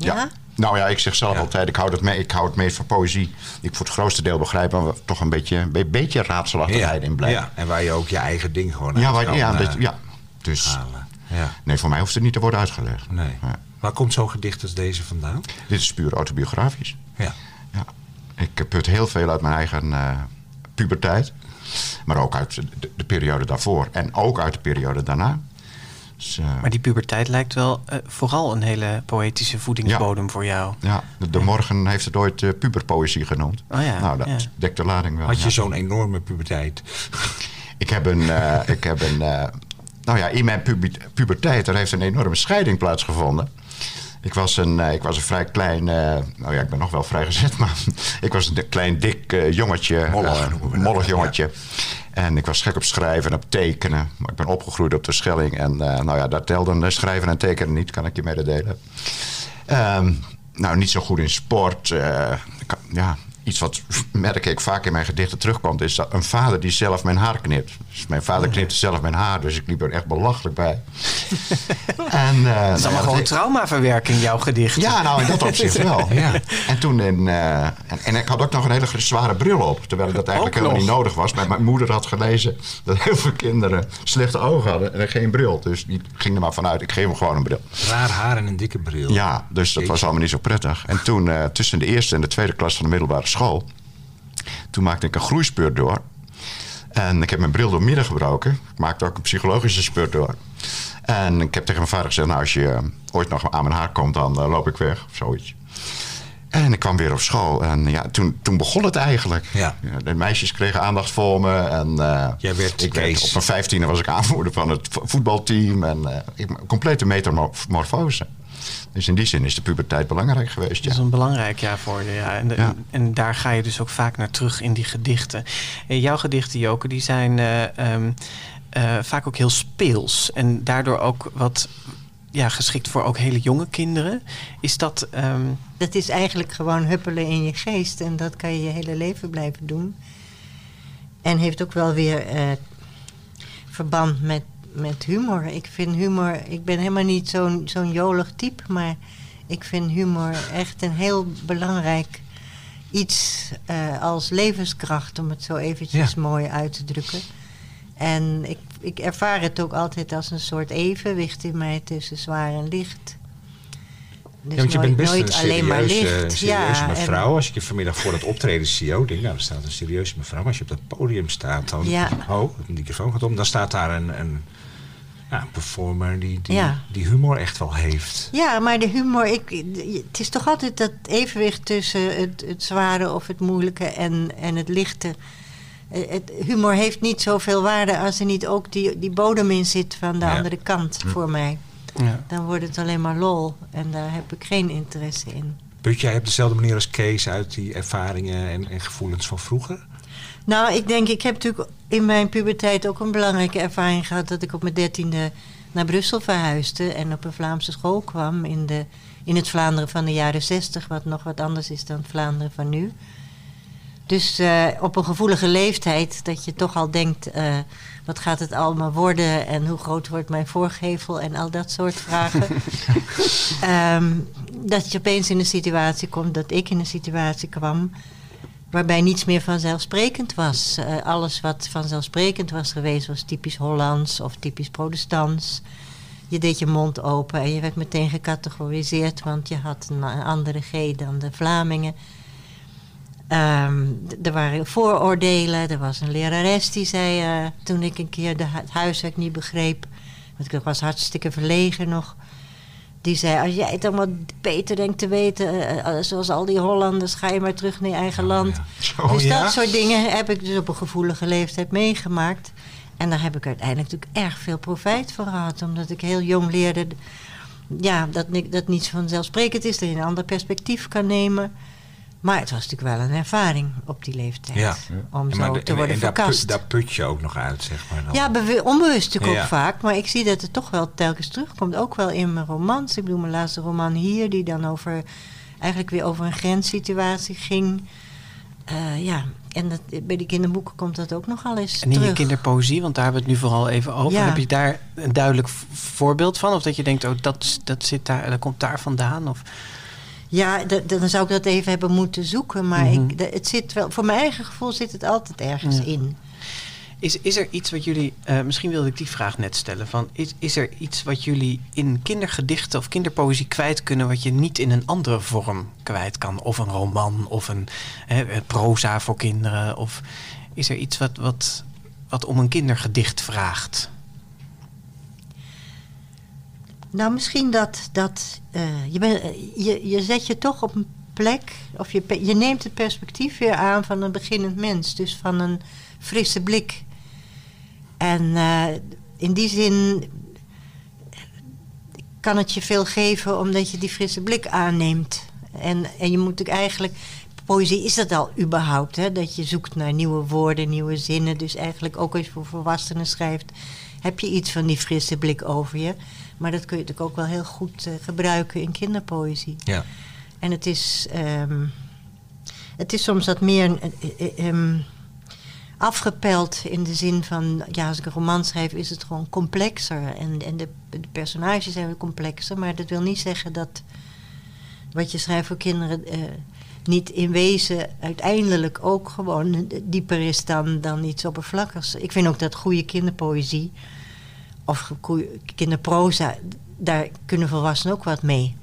[SPEAKER 6] Ja.
[SPEAKER 2] Ja?
[SPEAKER 6] Nou ja, ik zeg zelf
[SPEAKER 3] Ja.
[SPEAKER 6] altijd, ik hou, het mee, ik hou het meest van poëzie. Ik voor het grootste deel begrijp, maar toch een beetje, een be- beetje raadselachtigheid in blijft.
[SPEAKER 3] ja. En waar je ook je eigen ding gewoon
[SPEAKER 6] Ja, waar-
[SPEAKER 3] kan,
[SPEAKER 6] ja,
[SPEAKER 3] eh,
[SPEAKER 6] dat- ja. Dus
[SPEAKER 3] halen. Ja.
[SPEAKER 6] nee, voor mij hoeft het niet te worden uitgelegd.
[SPEAKER 3] Nee.
[SPEAKER 6] Ja.
[SPEAKER 3] Waar komt zo'n gedicht als deze vandaan?
[SPEAKER 6] Dit is puur autobiografisch.
[SPEAKER 3] Ja.
[SPEAKER 6] Ja. Ik put heel veel uit mijn eigen eh, puberteit. Maar ook uit de, de periode daarvoor. En ook uit de periode daarna. Dus, eh,
[SPEAKER 4] Maar die puberteit lijkt wel eh, vooral een hele poëtische voedingsbodem voor jou.
[SPEAKER 6] ja, de, de Morgen heeft het ooit eh, puberpoëzie genoemd.
[SPEAKER 4] Oh ja,
[SPEAKER 6] nou, dat
[SPEAKER 4] ja.
[SPEAKER 6] dekt de lading wel.
[SPEAKER 3] Had je
[SPEAKER 6] ja.
[SPEAKER 3] zo'n enorme puberteit?
[SPEAKER 6] Ik heb een... eh, ik heb een eh, nou ja, in mijn puberteit er heeft een enorme scheiding plaatsgevonden. Ik was een, ik was een vrij klein... eh, nou ja, ik ben nog wel vrijgezet, *laughs* maar... ik was een klein, dik eh, jongetje.
[SPEAKER 3] Mollig
[SPEAKER 6] jongetje. En ik was gek op schrijven en op tekenen. Maar ik ben opgegroeid op de Schelling. En eh, nou ja, daar telden schrijven en tekenen niet, kan ik je mededelen. Ehm, nou, niet zo goed in sport. eh, ja, iets wat merk ik vaak in mijn gedichten terugkomt... is dat een vader die zelf mijn haar knipt. Dus mijn vader knipte zelf mijn haar, dus ik liep er echt belachelijk bij. *laughs* en, eh,
[SPEAKER 4] Het is allemaal gewoon traumaverwerking, jouw gedicht.
[SPEAKER 6] ja, nou in dat opzicht wel. *laughs*
[SPEAKER 3] Ja.
[SPEAKER 6] En toen in, eh, en, en ik had ook nog een hele zware bril op. Terwijl dat eigenlijk helemaal niet nodig was. Maar mijn moeder had gelezen dat heel veel kinderen slechte ogen hadden en geen bril. Dus die ging er maar vanuit, ik geef hem gewoon een bril.
[SPEAKER 3] Raar haar en een dikke bril.
[SPEAKER 6] Ja, dus dat was allemaal niet zo prettig. En toen, eh, tussen de eerste en de tweede klas van de middelbare school... toen maakte ik een groeispurt door. En ik heb mijn bril door midden gebroken. Ik maakte ook een psychologische spurt door. En ik heb tegen mijn vader gezegd... nou, als je eh, ooit nog aan mijn haar komt, dan eh, loop ik weg. Of zoiets. En ik kwam weer op school. En ja, toen, toen begon het eigenlijk.
[SPEAKER 3] Ja.
[SPEAKER 6] de meisjes kregen aandacht voor me. En, eh,
[SPEAKER 3] Jij werd
[SPEAKER 6] ik werd, op mijn vijftiende was ik aanvoerder van het vo- voetbalteam. En eh, ik- complete metamorfose. Dus in die zin is de puberteit belangrijk geweest.
[SPEAKER 4] Dat is
[SPEAKER 6] Ja.
[SPEAKER 4] een belangrijk jaar voor je. Ja. En, de-
[SPEAKER 6] Ja.
[SPEAKER 4] en daar ga je dus ook vaak naar terug in die gedichten. En jouw gedichten, Joke, die zijn eh, ehm, eh, vaak ook heel speels. En daardoor ook wat ja, geschikt voor ook hele jonge kinderen. Is dat... ehm,
[SPEAKER 2] Dat is eigenlijk gewoon huppelen in je geest. En dat kan je je hele leven blijven doen. En heeft ook wel weer eh, verband met, met humor. Ik vind humor, ik ben helemaal niet zo'n zo'n jolig type, maar ik vind humor echt een heel belangrijk iets eh, als levenskracht, om het zo eventjes mooi uit te drukken. En ik, ik ervaar het ook altijd als een soort evenwicht in mij tussen zwaar en licht. Dus
[SPEAKER 3] ja, want je
[SPEAKER 2] nooit,
[SPEAKER 3] bent best
[SPEAKER 2] nooit
[SPEAKER 3] een
[SPEAKER 2] alleen maar licht.
[SPEAKER 3] een serieuze
[SPEAKER 2] ja,
[SPEAKER 3] mevrouw.
[SPEAKER 2] en-
[SPEAKER 3] Als ik je vanmiddag voor het optreden zie, oh, denk, nou, er staat een serieuze mevrouw. Maar als je op dat podium staat, dan...
[SPEAKER 2] Ja.
[SPEAKER 3] Oh, de microfoon gaat om. Dan staat daar een, een, ja, een performer die, die,
[SPEAKER 2] Ja.
[SPEAKER 3] die humor echt wel heeft.
[SPEAKER 2] Ja, maar de humor, ik, het is toch altijd dat evenwicht tussen het, het zware of het moeilijke en, en het lichte. Eh, Het, humor heeft niet zoveel waarde als er niet ook die, die bodem in zit van de
[SPEAKER 3] Ja.
[SPEAKER 2] andere kant
[SPEAKER 3] Hm.
[SPEAKER 2] voor mij.
[SPEAKER 4] Ja.
[SPEAKER 2] Dan wordt het alleen maar lol en daar heb ik geen interesse in.
[SPEAKER 3] Put jij op dezelfde manier als Kees uit die ervaringen en, en gevoelens van vroeger?
[SPEAKER 2] Nou, ik denk, ik heb natuurlijk in mijn puberteit ook een belangrijke ervaring gehad dat ik op mijn dertiende naar Brussel verhuisde en op een Vlaamse school kwam in, de, in het Vlaanderen van de jaren zestig, wat nog wat anders is dan het Vlaanderen van nu. Dus eh, op een gevoelige leeftijd dat je toch al denkt, eh, wat gaat het allemaal worden en hoe groot wordt mijn voorgevel en al dat soort vragen. *laughs* Ehm, dat je opeens in een situatie komt, dat ik in een situatie kwam waarbij niets meer vanzelfsprekend was. Eh, alles wat vanzelfsprekend was geweest was typisch Hollands of typisch protestants. Je deed je mond open en je werd meteen gecategoriseerd, want je had een, andere G dan de Vlamingen. Ehm, er waren vooroordelen. Er was een lerares die zei, eh, toen ik een keer de het huiswerk niet begreep, want ik was hartstikke verlegen nog. Die zei, als jij het allemaal beter denkt te weten, eh, eh, zoals al die Hollanders, ga je maar terug naar je eigen land. *laughs*
[SPEAKER 3] Oh,
[SPEAKER 2] dus
[SPEAKER 3] ja?
[SPEAKER 2] dat soort dingen heb ik dus op een gevoelige leeftijd meegemaakt. En daar heb ik uiteindelijk natuurlijk erg veel profijt van gehad. Omdat ik heel jong leerde ja, dat, dat niets vanzelfsprekend is. Dat je een ander perspectief kan nemen. Maar het was natuurlijk wel een ervaring op die leeftijd.
[SPEAKER 3] Ja.
[SPEAKER 2] Om zo
[SPEAKER 3] de-
[SPEAKER 2] te worden
[SPEAKER 3] en daar,
[SPEAKER 2] verkast.
[SPEAKER 3] put, daar put je ook nog uit, zeg maar. Dan.
[SPEAKER 2] Ja, onbewust natuurlijk
[SPEAKER 3] Ja.
[SPEAKER 2] ook vaak. Maar ik zie dat het toch wel telkens terugkomt. Ook wel in mijn romans. Ik bedoel, mijn laatste roman hier... die dan over, eigenlijk weer over een grenssituatie ging. Eh, ja, en dat, bij die kinderboeken komt dat ook nogal eens
[SPEAKER 4] En in
[SPEAKER 2] terug.
[SPEAKER 4] je kinderpoëzie, want daar hebben we het nu vooral even over.
[SPEAKER 2] Ja.
[SPEAKER 4] Heb je daar een duidelijk voorbeeld van? Of dat je denkt, oh, dat, is- dat, zit daar, dat komt daar vandaan? Of,
[SPEAKER 2] Ja, dan zou ik dat even hebben moeten zoeken. Maar
[SPEAKER 4] Mhm.
[SPEAKER 2] ik, d- het zit wel, voor mijn eigen gevoel zit het altijd ergens
[SPEAKER 4] Ja.
[SPEAKER 2] in.
[SPEAKER 4] is, is er iets wat jullie, eh, misschien wilde ik die vraag net stellen, van, is, is er iets wat jullie in kindergedichten of kinderpoëzie kwijt kunnen, wat je niet in een andere vorm kwijt kan? Of een roman, of een hè, eh, proza voor kinderen? Of is er iets wat, wat, wat om een kindergedicht vraagt?
[SPEAKER 2] Nou, misschien dat, dat eh, je, ben, eh, je, je zet je toch op een plek, of je, je neemt het perspectief weer aan van een beginnend mens, dus van een frisse blik. En eh, in die zin kan het je veel geven omdat je die frisse blik aanneemt. En, en je moet natuurlijk eigenlijk, poëzie is dat al überhaupt, hè, dat je zoekt naar nieuwe woorden, nieuwe zinnen. Dus eigenlijk ook als je voor volwassenen schrijft, heb je iets van die frisse blik over je. Maar dat kun je natuurlijk ook wel heel goed eh, gebruiken in kinderpoëzie.
[SPEAKER 3] Ja.
[SPEAKER 2] En het is, ehm, het is soms wat meer eh, eh, ehm, afgepeld in de zin van, ja, als ik een roman schrijf, is het gewoon complexer. En, en de, de personages zijn weer complexer, maar dat wil niet zeggen dat wat je schrijft voor kinderen niet in wezen uiteindelijk ook gewoon dieper is dan, dan iets oppervlakkigs. Ik vind ook dat goede kinderpoëzie of kinderproza, daar kunnen volwassenen ook wat mee.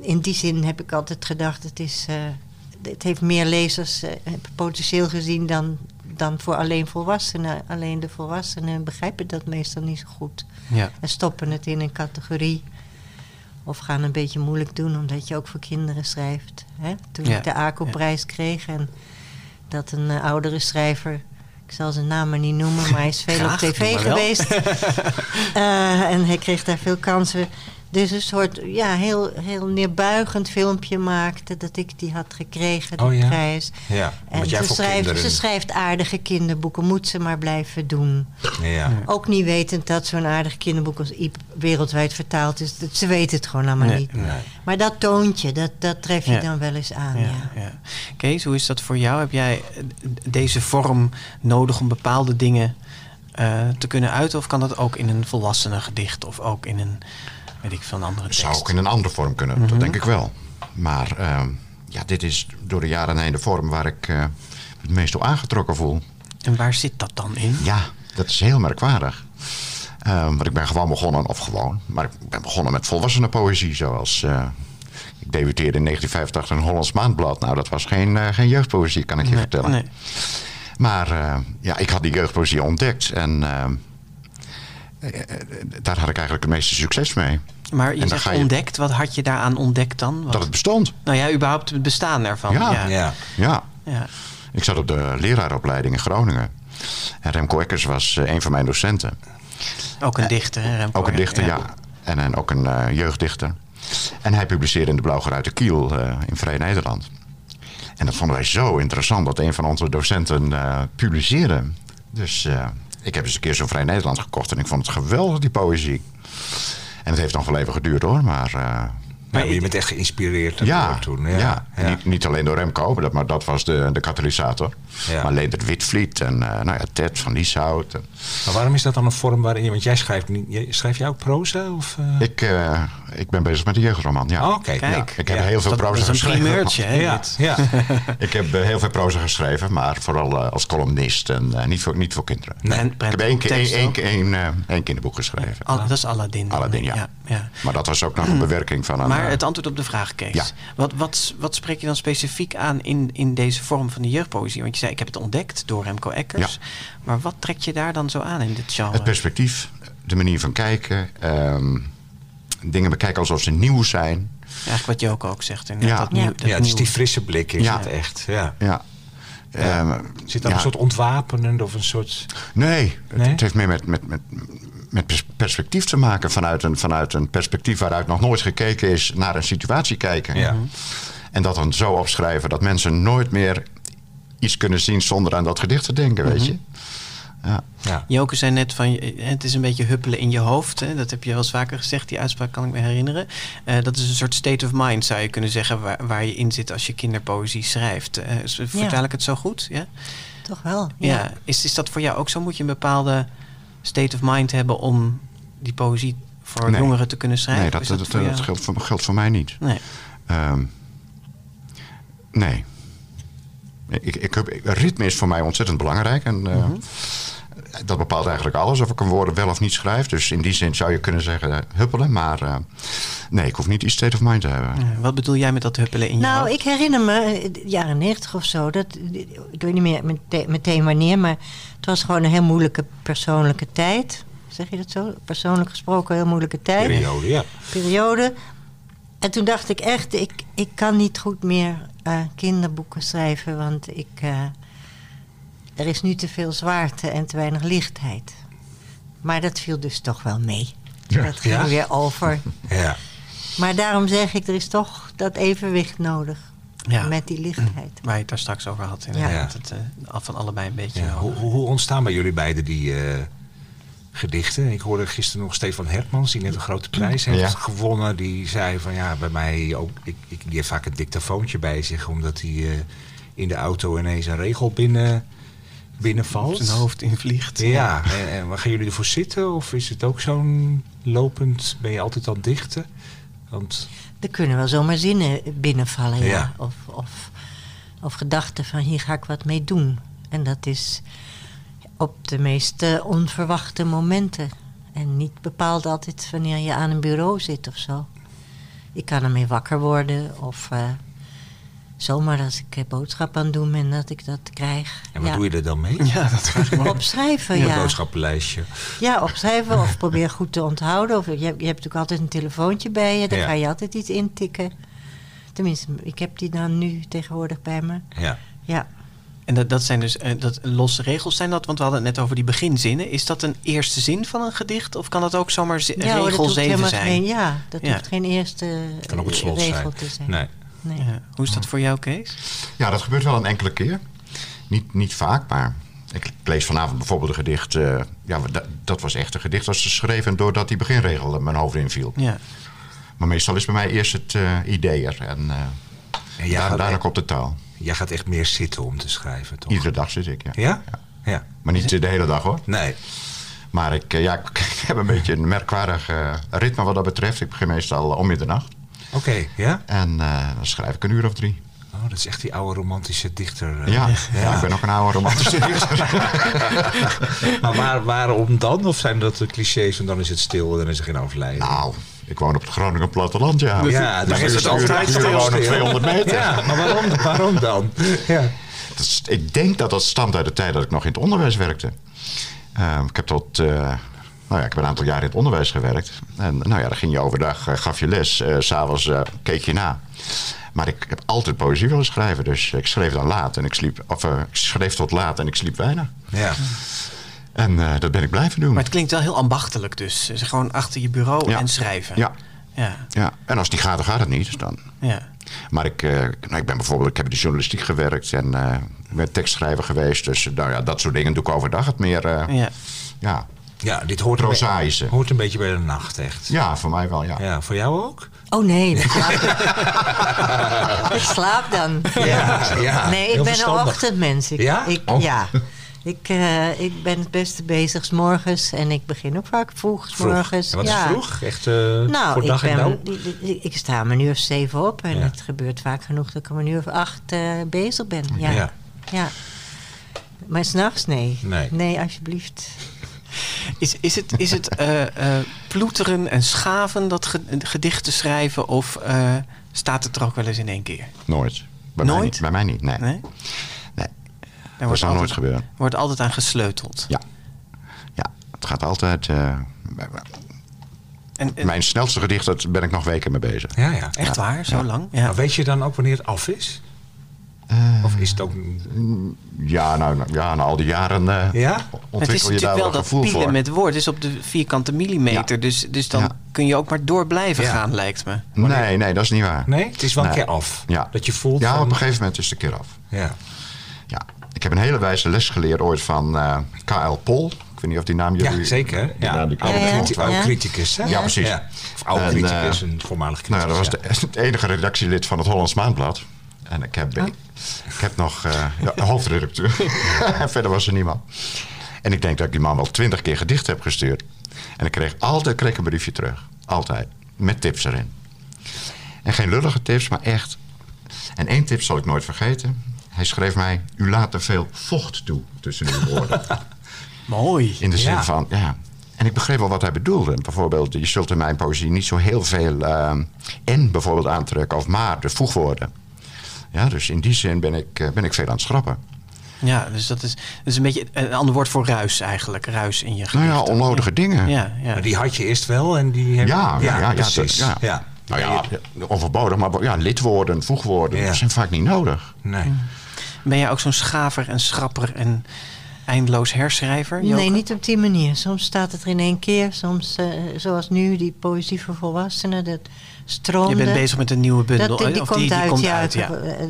[SPEAKER 2] In die zin heb ik altijd gedacht, het, is, eh, het heeft meer lezers eh, potentieel gezien dan, dan voor alleen volwassenen. Alleen de volwassenen begrijpen dat meestal niet zo goed.
[SPEAKER 4] Ja.
[SPEAKER 2] En stoppen het in een categorie. Of gaan een beetje moeilijk doen, omdat je ook voor kinderen schrijft. Hè? Toen
[SPEAKER 4] Ja,
[SPEAKER 2] ik de ACO-prijs kreeg en dat een eh, oudere schrijver... Ik zal zijn naam maar niet noemen, maar hij is veel op
[SPEAKER 4] Graag,
[SPEAKER 2] tv geweest. *laughs* Eh, en hij kreeg daar veel kansen. Dus een soort ja, heel, heel neerbuigend filmpje maakte dat ik die had gekregen, die
[SPEAKER 3] Oh ja?
[SPEAKER 2] prijs.
[SPEAKER 3] Ja,
[SPEAKER 2] En ze
[SPEAKER 3] voor
[SPEAKER 2] schrijft,
[SPEAKER 3] kinderen...
[SPEAKER 2] ze schrijft aardige kinderboeken, moet ze maar blijven doen.
[SPEAKER 3] Ja.
[SPEAKER 2] Ook niet wetend dat zo'n aardig kinderboek als Iep wereldwijd vertaald is. Dat, ze weten het gewoon allemaal
[SPEAKER 4] Nee,
[SPEAKER 2] niet.
[SPEAKER 3] Nee.
[SPEAKER 2] Maar dat toontje, dat, dat tref je
[SPEAKER 4] Ja.
[SPEAKER 2] dan wel eens aan. Ja.
[SPEAKER 4] Ja, ja. Kees, hoe is dat voor jou? Heb jij deze vorm nodig om bepaalde dingen eh, te kunnen uiten? Of kan dat ook in een volwassene gedicht of ook in een, weet ik andere tekst?
[SPEAKER 6] Zou ook in een andere vorm kunnen,
[SPEAKER 4] Mhm.
[SPEAKER 6] dat denk ik wel. Maar ehm, ja, dit is door de jaren heen de vorm waar ik eh, het meest aangetrokken voel.
[SPEAKER 4] En waar zit dat dan in?
[SPEAKER 6] Ja, dat is heel merkwaardig. Ehm, want ik ben gewoon begonnen, of gewoon, maar ik ben begonnen met volwassenen poëzie. Zoals, eh, ik debuteerde in 1985 in een Hollands Maandblad. Nou, dat was geen, eh, geen jeugdpoëzie, kan ik je vertellen.
[SPEAKER 4] nee.
[SPEAKER 6] Maar ja, ik had die jeugdpoëzie ontdekt. En ehm, eh, eh, daar had ik eigenlijk het meeste succes mee.
[SPEAKER 4] Maar
[SPEAKER 6] En
[SPEAKER 4] je zegt
[SPEAKER 6] ga je-
[SPEAKER 4] ontdekt. Wat had je daaraan ontdekt dan? Wat-
[SPEAKER 6] Dat het bestond.
[SPEAKER 4] Nou ja, überhaupt het bestaan ervan.
[SPEAKER 6] Ja.
[SPEAKER 4] ja.
[SPEAKER 3] Ja.
[SPEAKER 6] Ja.
[SPEAKER 4] Ja.
[SPEAKER 6] Ik zat op de leraaropleiding in Groningen. En Remco Eckers was eh, een van mijn docenten.
[SPEAKER 4] Ook een dichter, hè, Remco?
[SPEAKER 6] Ook een dichter, ja. En, en ook een eh, jeugddichter. En hij publiceerde in de Blauwgeruite Kiel eh, in Vrij Nederland. En dat vonden wij zo interessant dat een van onze docenten eh, publiceerde. Dus eh, ik heb eens een keer zo'n Vrij Nederland gekocht en ik vond het geweldig, die poëzie. En het heeft nog wel even geduurd hoor, maar... eh,
[SPEAKER 3] Maar je bent echt geïnspireerd
[SPEAKER 6] ja,
[SPEAKER 3] toen.
[SPEAKER 6] ja.
[SPEAKER 3] Ja, ja.
[SPEAKER 6] Niet, niet alleen door Remco, maar dat, maar dat was de, de katalysator.
[SPEAKER 3] Ja.
[SPEAKER 6] Maar Leendert Witvliet en eh, nou ja, Ted van Lieshout. En
[SPEAKER 3] Maar waarom is dat dan een vorm waarin je... Want jij schrijft niet... jij- Schrijf jij ook proza? Of, eh?
[SPEAKER 6] ik, eh, ik ben bezig met een jeugdroman, ja.
[SPEAKER 3] Oh,
[SPEAKER 4] Kijk.
[SPEAKER 6] Ja, ik heb
[SPEAKER 3] Ja.
[SPEAKER 6] heel veel
[SPEAKER 4] Dat, dat
[SPEAKER 6] proza
[SPEAKER 4] is een
[SPEAKER 6] geschreven.
[SPEAKER 4] primeurtje, hè?
[SPEAKER 3] Ja. *laughs*
[SPEAKER 6] Ik heb heel veel proza geschreven, maar vooral eh, als columnist en eh, niet, voor, niet voor kinderen.
[SPEAKER 3] Nee.
[SPEAKER 4] En
[SPEAKER 6] Ik heb één, één, één, eh, één kinderboek geschreven.
[SPEAKER 4] Al- dat is Aladdin.
[SPEAKER 6] Aladdin, ja.
[SPEAKER 4] ja.
[SPEAKER 6] Maar dat was ook nog een bewerking van een...
[SPEAKER 4] Maar het antwoord op de vraag, Kees. Wat, wat, wat spreek je dan specifiek aan in, in deze vorm van de jeugdpoëzie? Want je zei, ik heb het ontdekt door Remco Eckers. Maar wat trek je daar dan zo aan in dit genre?
[SPEAKER 6] Het perspectief, de manier van kijken. ehm, dingen bekijken alsof ze nieuw zijn.
[SPEAKER 4] Eigenlijk wat Joko ook zegt.
[SPEAKER 6] Ja.
[SPEAKER 4] dat nieuw- dat
[SPEAKER 3] ja, het is die frisse blik is
[SPEAKER 6] Ja.
[SPEAKER 3] het echt. Ja.
[SPEAKER 6] Ja. Ehm,
[SPEAKER 3] Zit
[SPEAKER 6] ja.
[SPEAKER 3] een soort ontwapenend of een soort...
[SPEAKER 6] Nee, het,
[SPEAKER 3] Nee?
[SPEAKER 6] het heeft meer met, met, met, met pers- perspectief te maken. Vanuit een, vanuit een perspectief waaruit nog nooit gekeken is naar een situatie kijken.
[SPEAKER 3] Ja.
[SPEAKER 6] En dat dan zo opschrijven dat mensen nooit meer iets kunnen zien zonder aan dat gedicht te denken, weet je. Ja.
[SPEAKER 3] Ja.
[SPEAKER 4] Joke zei net van, eh, het is een beetje huppelen in je hoofd. Hè? Dat heb je wel eens vaker gezegd, die uitspraak kan ik me herinneren. Eh, dat is een soort state of mind, zou je kunnen zeggen, waar, waar je in zit als je kinderpoëzie schrijft. Eh, s- vertaal ik het zo goed? Ja?
[SPEAKER 2] Toch wel.
[SPEAKER 4] Ja. Is, is dat voor jou ook zo? Moet je een bepaalde state of mind hebben om die poëzie voor
[SPEAKER 6] Nee.
[SPEAKER 4] jongeren te kunnen schrijven?
[SPEAKER 6] Nee, dat, dat, dat,
[SPEAKER 4] voor jou-
[SPEAKER 6] geldt, voor, geldt voor mij niet.
[SPEAKER 4] Nee.
[SPEAKER 6] Ehm, nee. Ik, ik, heb- ritme is voor mij ontzettend belangrijk. En eh, dat bepaalt eigenlijk alles. Of ik een woorden wel of niet schrijf. Dus in die zin zou je kunnen zeggen eh, huppelen. Maar eh, nee, ik hoef niet die state of mind te hebben.
[SPEAKER 4] Wat bedoel jij met dat huppelen in je
[SPEAKER 2] Nou,
[SPEAKER 4] hoofd?
[SPEAKER 2] ik herinner me, eh, de jaren negentig of zo, dat, ik weet niet meer mete- meteen wanneer, maar het was gewoon een heel moeilijke persoonlijke tijd. Zeg je dat zo? Persoonlijk gesproken, een heel moeilijke tijd.
[SPEAKER 3] Periode, ja.
[SPEAKER 2] periode. En toen dacht ik echt, ik, ik kan niet goed meer eh, kinderboeken schrijven, want ik, eh, er is nu te veel zwaarte en te weinig lichtheid. Maar dat viel dus toch wel mee.
[SPEAKER 6] Ja.
[SPEAKER 2] Dat ging
[SPEAKER 3] Ja?
[SPEAKER 2] weer over.
[SPEAKER 3] ja.
[SPEAKER 2] Maar daarom zeg ik, er is toch dat evenwicht nodig
[SPEAKER 4] Ja.
[SPEAKER 2] met die lichtheid.
[SPEAKER 4] Waar je het daar straks over had. Inderdaad.
[SPEAKER 3] Ja.
[SPEAKER 4] Het, eh, af van allebei een beetje.
[SPEAKER 3] Ja, hoe, hoe ontstaan bij jullie beiden die eh, gedichten? Ik hoorde gisteren nog Stefan Hertmans, die net een grote prijs heeft
[SPEAKER 6] Ja.
[SPEAKER 3] gewonnen. Die zei van ja, bij mij ook, ik, ik, die heeft vaak een dictafoontje bij zich, omdat hij eh, in de auto ineens een regel binnen, binnenvalt.
[SPEAKER 4] Zijn hoofd invliegt.
[SPEAKER 3] Ja, en, en waar gaan jullie ervoor zitten? Of is het ook zo'n lopend, ben je altijd aan het dichten? Want
[SPEAKER 2] Er kunnen wel zomaar zinnen binnenvallen, ja.
[SPEAKER 3] Ja.
[SPEAKER 2] Of, of, of gedachten van hier ga ik wat mee doen. En dat is op de meest eh, onverwachte momenten. En niet bepaald altijd wanneer je aan een bureau zit of zo. Ik kan ermee wakker worden of eh, zomaar als ik eh, boodschap aan doen ben dat ik dat krijg.
[SPEAKER 3] en wat doe je er dan mee?
[SPEAKER 4] Ja, dat.
[SPEAKER 2] Opschrijven,
[SPEAKER 3] Een
[SPEAKER 2] ja.
[SPEAKER 3] boodschappenlijstje.
[SPEAKER 2] Ja, opschrijven of probeer goed te onthouden. Of je, hebt- je hebt natuurlijk altijd een telefoontje bij je. Daar
[SPEAKER 3] Ja.
[SPEAKER 2] ga je altijd iets intikken. Tenminste, ik heb die dan nu tegenwoordig bij me.
[SPEAKER 3] Ja.
[SPEAKER 2] Ja,
[SPEAKER 4] En dat, dat zijn dus eh, dat, losse regels zijn dat, want we hadden het net over die beginzinnen. Is dat een eerste zin van een gedicht? Of kan dat ook zomaar
[SPEAKER 2] ja
[SPEAKER 4] regel
[SPEAKER 2] hoeft
[SPEAKER 4] 7
[SPEAKER 2] helemaal
[SPEAKER 4] zijn?
[SPEAKER 2] geen, ja, dat
[SPEAKER 4] Ja.
[SPEAKER 2] hoeft geen eerste
[SPEAKER 3] Kan ook het slot
[SPEAKER 2] regel
[SPEAKER 3] zijn.
[SPEAKER 2] te zijn.
[SPEAKER 3] Nee.
[SPEAKER 2] Nee.
[SPEAKER 4] Ja. Hoe is dat voor jou, Kees?
[SPEAKER 6] Ja, dat gebeurt wel een enkele keer. Niet, niet vaak, maar ik, lees vanavond bijvoorbeeld een gedicht. eh, ja, dat, dat was echt een gedicht. Dat is geschreven doordat die beginregel in mijn hoofd inviel.
[SPEAKER 4] Ja.
[SPEAKER 6] Maar meestal is bij mij eerst het eh, idee er. En eh daar,
[SPEAKER 3] gaat,
[SPEAKER 6] daarna komt de taal.
[SPEAKER 3] jij gaat echt meer zitten om te schrijven, toch?
[SPEAKER 6] Iedere dag zit ik, ja.
[SPEAKER 3] Ja? Ja.
[SPEAKER 6] Maar niet de hele dag hoor.
[SPEAKER 3] Nee.
[SPEAKER 6] Maar ik, eh, ja, *laughs* ik heb een beetje een merkwaardig eh, ritme wat dat betreft. Ik begin meestal om middernacht.
[SPEAKER 3] Oké, ja?
[SPEAKER 6] En eh, dan schrijf ik een uur of drie.
[SPEAKER 3] Oh, dat is echt die oude romantische dichter. eh.
[SPEAKER 6] Ja, ja. ik ben ook een oude romantische dichter. *laughs*
[SPEAKER 3] Maar waar, waarom dan? Of zijn dat de clichés en dan is het stil en dan is er geen overlijden?
[SPEAKER 6] nou, ik woon op het Groningen platteland, ja.
[SPEAKER 3] ja, dan is het altijd stil.
[SPEAKER 6] gewoon op 200 meter.
[SPEAKER 3] Ja, maar waarom, waarom dan? Ja.
[SPEAKER 6] Is- ik denk dat dat stamt uit de tijd dat ik nog in het onderwijs werkte. Eh, ik heb tot... eh, nou ja, ik heb een aantal jaar in het onderwijs gewerkt. En nou ja, dan ging je overdag, eh, gaf je les. s S'avonds eh keek je na. Maar ik heb altijd poëzie willen schrijven. Dus ik schreef dan laat en ik sliep... Of ik schreef tot laat en ik sliep weinig.
[SPEAKER 3] Ja.
[SPEAKER 6] En eh, dat ben ik blijven doen.
[SPEAKER 4] Maar het klinkt wel heel ambachtelijk dus. Dus gewoon achter je bureau
[SPEAKER 6] Ja.
[SPEAKER 4] en schrijven.
[SPEAKER 6] Ja,
[SPEAKER 4] Ja,
[SPEAKER 6] ja. En als die gaat, dan gaat het niet. Dus dan...
[SPEAKER 4] ja.
[SPEAKER 6] Maar ik, eh, nou, ik ben bijvoorbeeld, ik heb in de journalistiek gewerkt en eh, ik ben tekstschrijver geweest. Dus nou ja, dat soort dingen doe ik overdag het meer. eh,
[SPEAKER 4] ja.
[SPEAKER 6] ja.
[SPEAKER 3] Ja, dit hoort be- hoort een beetje bij de nacht, echt.
[SPEAKER 6] ja, voor mij wel, ja.
[SPEAKER 3] Ja, voor jou ook?
[SPEAKER 2] Oh nee, *laughs* ik slaap, ik slaap dan.
[SPEAKER 3] Ja, ja.
[SPEAKER 2] Nee, ik
[SPEAKER 3] Heel
[SPEAKER 2] ben een ochtendmens. Ik,
[SPEAKER 3] Ja?
[SPEAKER 2] Ik,
[SPEAKER 3] Oh.
[SPEAKER 2] Ja. Ik, eh, ik ben het beste bezig 's morgens en ik begin ook vaak vroeg 's
[SPEAKER 3] Vroeg.
[SPEAKER 2] morgens.
[SPEAKER 3] En wat
[SPEAKER 2] ja.
[SPEAKER 3] is vroeg? Echt eh,
[SPEAKER 2] Nou,
[SPEAKER 3] voor dag
[SPEAKER 2] ik,
[SPEAKER 3] en
[SPEAKER 2] ben,
[SPEAKER 3] dauw?
[SPEAKER 2] ik, ik- ik sta om een uur of zeven op en
[SPEAKER 3] Ja.
[SPEAKER 2] het gebeurt vaak genoeg dat ik om een uur of acht eh, bezig ben. Ja.
[SPEAKER 3] Ja.
[SPEAKER 2] ja. Maar s'nachts nee.
[SPEAKER 3] Nee.
[SPEAKER 2] Nee, alsjeblieft.
[SPEAKER 4] Is, is het, is het eh, eh, ploeteren en schaven dat ge- gedichten schrijven? Of eh, staat het er ook wel eens in één keer?
[SPEAKER 6] Nooit. Bij Mij
[SPEAKER 4] Nooit?
[SPEAKER 6] niet. Bij mij niet, nee.
[SPEAKER 4] Nee?
[SPEAKER 6] Nee.
[SPEAKER 4] Er
[SPEAKER 6] Dat zou nooit gebeuren.
[SPEAKER 4] wordt altijd aan gesleuteld.
[SPEAKER 6] Ja. Ja, het gaat altijd... eh,
[SPEAKER 4] En, en-
[SPEAKER 6] mijn snelste gedicht, daar ben ik nog weken mee bezig.
[SPEAKER 3] Ja, ja.
[SPEAKER 4] echt waar, zo lang? Ja.
[SPEAKER 3] Maar weet je dan ook wanneer het af is?
[SPEAKER 6] Eh,
[SPEAKER 3] Of is het ook...
[SPEAKER 6] Ja, nou, nou, ja, na al die jaren eh,
[SPEAKER 3] Ja?
[SPEAKER 4] is
[SPEAKER 6] ontwikkel je daar
[SPEAKER 4] natuurlijk
[SPEAKER 6] wel
[SPEAKER 4] dat
[SPEAKER 6] gevoel
[SPEAKER 4] pielen
[SPEAKER 6] voor.
[SPEAKER 4] met woord. Het is op de vierkante millimeter.
[SPEAKER 6] Ja.
[SPEAKER 4] Dus, dus dan
[SPEAKER 6] Ja.
[SPEAKER 4] kun je ook maar door blijven
[SPEAKER 3] Ja.
[SPEAKER 4] gaan, lijkt me.
[SPEAKER 6] Nee, nee, dat is niet waar.
[SPEAKER 3] Nee, het is wel een keer af.
[SPEAKER 6] Ja.
[SPEAKER 3] Dat je voelt
[SPEAKER 6] Ja,
[SPEAKER 3] van...
[SPEAKER 6] op een gegeven moment is het een keer af.
[SPEAKER 3] Ja.
[SPEAKER 6] Ja. Ik heb een hele wijze les geleerd ooit van eh K.L. Pol. Ik weet niet of die naam jullie...
[SPEAKER 3] ja, zeker.
[SPEAKER 6] Die
[SPEAKER 3] Ja,
[SPEAKER 6] naam die
[SPEAKER 3] oude, criticus. Hè?
[SPEAKER 6] Ja, precies.
[SPEAKER 3] Of oude
[SPEAKER 6] En,
[SPEAKER 3] criticus, een voormalig
[SPEAKER 6] Nou
[SPEAKER 3] criticus.
[SPEAKER 6] dat was de, *laughs* het enige redactielid van het Hollands Maandblad. En ik heb, ik heb nog eh ja, een hoofdredacteur. *laughs* en verder was er niemand. En ik denk dat ik die man wel twintig keer gedicht heb gestuurd. En ik kreeg altijd kreeg een briefje terug. Altijd. Met tips erin. En geen lullige tips, maar echt. En één tip zal ik nooit vergeten. Hij schreef mij: U laat te veel vocht toe tussen uw woorden. *laughs*
[SPEAKER 4] Mooi.
[SPEAKER 6] In de zin
[SPEAKER 3] Ja.
[SPEAKER 6] van, ja. En ik begreep wel wat hij bedoelde. Bijvoorbeeld, je zult in mijn poëzie niet zo heel veel eh, en bijvoorbeeld aantrekken of maar, de voegwoorden. Ja, dus in die zin ben ik, eh, ben ik veel aan het schrappen.
[SPEAKER 4] Ja, dus dat is, dat is een beetje een ander woord voor ruis eigenlijk. Ruis in je
[SPEAKER 6] Nou
[SPEAKER 4] gedichten.
[SPEAKER 6] ja, onnodige dingen.
[SPEAKER 4] Ja, ja.
[SPEAKER 3] Maar die had je eerst wel en die... Heb...
[SPEAKER 6] Ja, ja, ja, ja,
[SPEAKER 3] precies.
[SPEAKER 6] dat- ja.
[SPEAKER 3] ja.
[SPEAKER 6] Nou ja, onverbodig, maar ja, lidwoorden, voegwoorden, dat zijn vaak niet nodig.
[SPEAKER 3] Nee.
[SPEAKER 4] Ben jij ook zo'n schaver en schrapper en eindeloos herschrijver? Joke?
[SPEAKER 2] Nee, niet op die manier. Soms staat het er in één keer. Soms, eh, zoals nu, die poëzie voor volwassenen. Dat stroomde.
[SPEAKER 4] Je bent bezig met een nieuwe bundel.
[SPEAKER 2] Dat, die, die
[SPEAKER 4] of
[SPEAKER 2] komt
[SPEAKER 4] die, die
[SPEAKER 2] uit,
[SPEAKER 4] komt
[SPEAKER 2] ja.
[SPEAKER 4] uit, ja.
[SPEAKER 2] eh,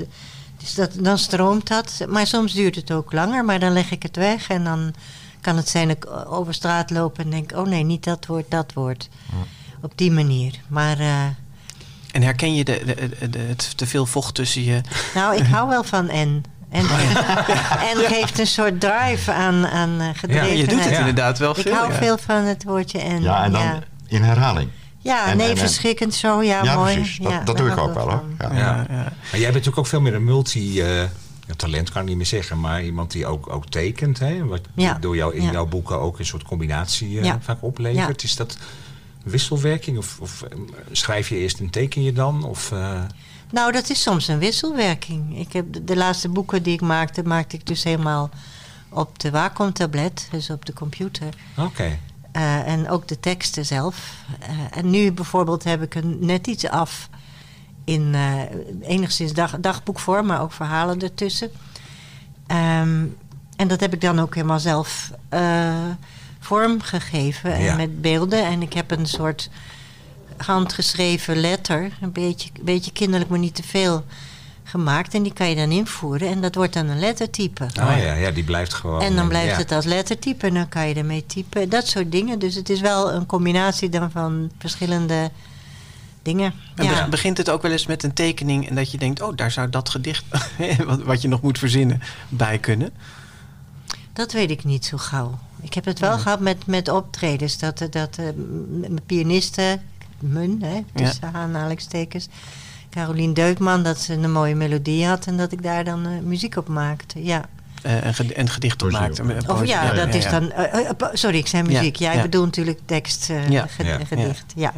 [SPEAKER 2] Dus dat, dan stroomt dat. Maar soms duurt het ook langer. Maar dan leg ik het weg. En dan kan het zijn dat ik over straat loop en denk... oh nee, niet dat woord, dat woord. Op die manier. Maar eh,
[SPEAKER 4] En herken je de, de, de, de- het te veel vocht tussen je...
[SPEAKER 2] nou, ik hou wel van en. En, *laughs* en geeft een soort drive aan, aan uh,
[SPEAKER 4] Ja, je doet het
[SPEAKER 3] Ja.
[SPEAKER 4] inderdaad wel
[SPEAKER 2] Ik
[SPEAKER 4] veel.
[SPEAKER 2] hou
[SPEAKER 4] ja.
[SPEAKER 2] veel van het woordje en.
[SPEAKER 6] Ja, en dan
[SPEAKER 2] ja.
[SPEAKER 6] in herhaling.
[SPEAKER 2] Ja,
[SPEAKER 6] En-
[SPEAKER 2] nee,
[SPEAKER 6] en- en-
[SPEAKER 2] verschrikkend zo. Ja,
[SPEAKER 6] Ja,
[SPEAKER 2] mooi.
[SPEAKER 6] precies. Dat-
[SPEAKER 2] Ja,
[SPEAKER 6] dat doe ik ook wel, hoor. Ja.
[SPEAKER 3] Ja. Maar jij bent natuurlijk ook veel meer een multi... eh, ja, talent kan ik niet meer zeggen, maar iemand die ook, ook tekent. Hè? Wat
[SPEAKER 2] Ja.
[SPEAKER 3] door jou in
[SPEAKER 2] Ja.
[SPEAKER 3] jouw boeken ook een soort combinatie eh,
[SPEAKER 2] Ja.
[SPEAKER 3] vaak oplevert. Is dat wisselwerking? Of, of eh, schrijf je eerst en teken je dan? Of, eh,
[SPEAKER 2] Nou, dat is soms een wisselwerking. Ik heb de, de laatste boeken die ik maakte, maakte ik dus helemaal op de Wacom-tablet, dus op de computer.
[SPEAKER 3] Oké.
[SPEAKER 2] Eh, en ook de teksten zelf. Eh, en nu bijvoorbeeld heb ik een net iets af in eh, enigszins dag, dagboekvorm, maar ook verhalen ertussen. Ehm, en dat heb ik dan ook helemaal zelf eh, vorm gegeven en
[SPEAKER 3] Ja.
[SPEAKER 2] met beelden. En ik heb een soort handgeschreven letter, een beetje, een beetje kinderlijk, maar niet te veel gemaakt. En die kan je dan invoeren en dat wordt dan een lettertype.
[SPEAKER 3] Oh ja, ja, die blijft gewoon.
[SPEAKER 2] En dan
[SPEAKER 3] eh,
[SPEAKER 2] blijft
[SPEAKER 3] ja.
[SPEAKER 2] het als lettertype en dan kan je ermee typen. Dat soort dingen. Dus het is wel een combinatie dan van verschillende dingen.
[SPEAKER 4] En
[SPEAKER 2] ja.
[SPEAKER 4] be- begint het ook wel eens met een tekening en dat je denkt, oh, daar zou dat gedicht, *laughs* wat, wat je nog moet verzinnen, bij kunnen?
[SPEAKER 2] Dat weet ik niet zo gauw. Ik heb het wel gehad met, met optredens. Dat, dat eh, mijn pianisten, mun, hè, tussen aanhalingstekens... Carolien Deutman, dat ze een mooie melodie had... en dat ik daar dan eh, muziek op maakte, ja.
[SPEAKER 4] Eh, ged- een gedicht op
[SPEAKER 6] Poëzie
[SPEAKER 4] maakt.
[SPEAKER 6] ook.
[SPEAKER 4] Een
[SPEAKER 2] Of
[SPEAKER 4] poëzie,
[SPEAKER 2] ja, dat is
[SPEAKER 4] ja.
[SPEAKER 2] dan... eh, eh, sorry, ik zei
[SPEAKER 4] Ja,
[SPEAKER 2] muziek. Ja, ik
[SPEAKER 4] ja.
[SPEAKER 2] bedoel natuurlijk tekst, eh,
[SPEAKER 4] Ja.
[SPEAKER 2] ge-
[SPEAKER 3] Ja.
[SPEAKER 2] gedicht. Ja.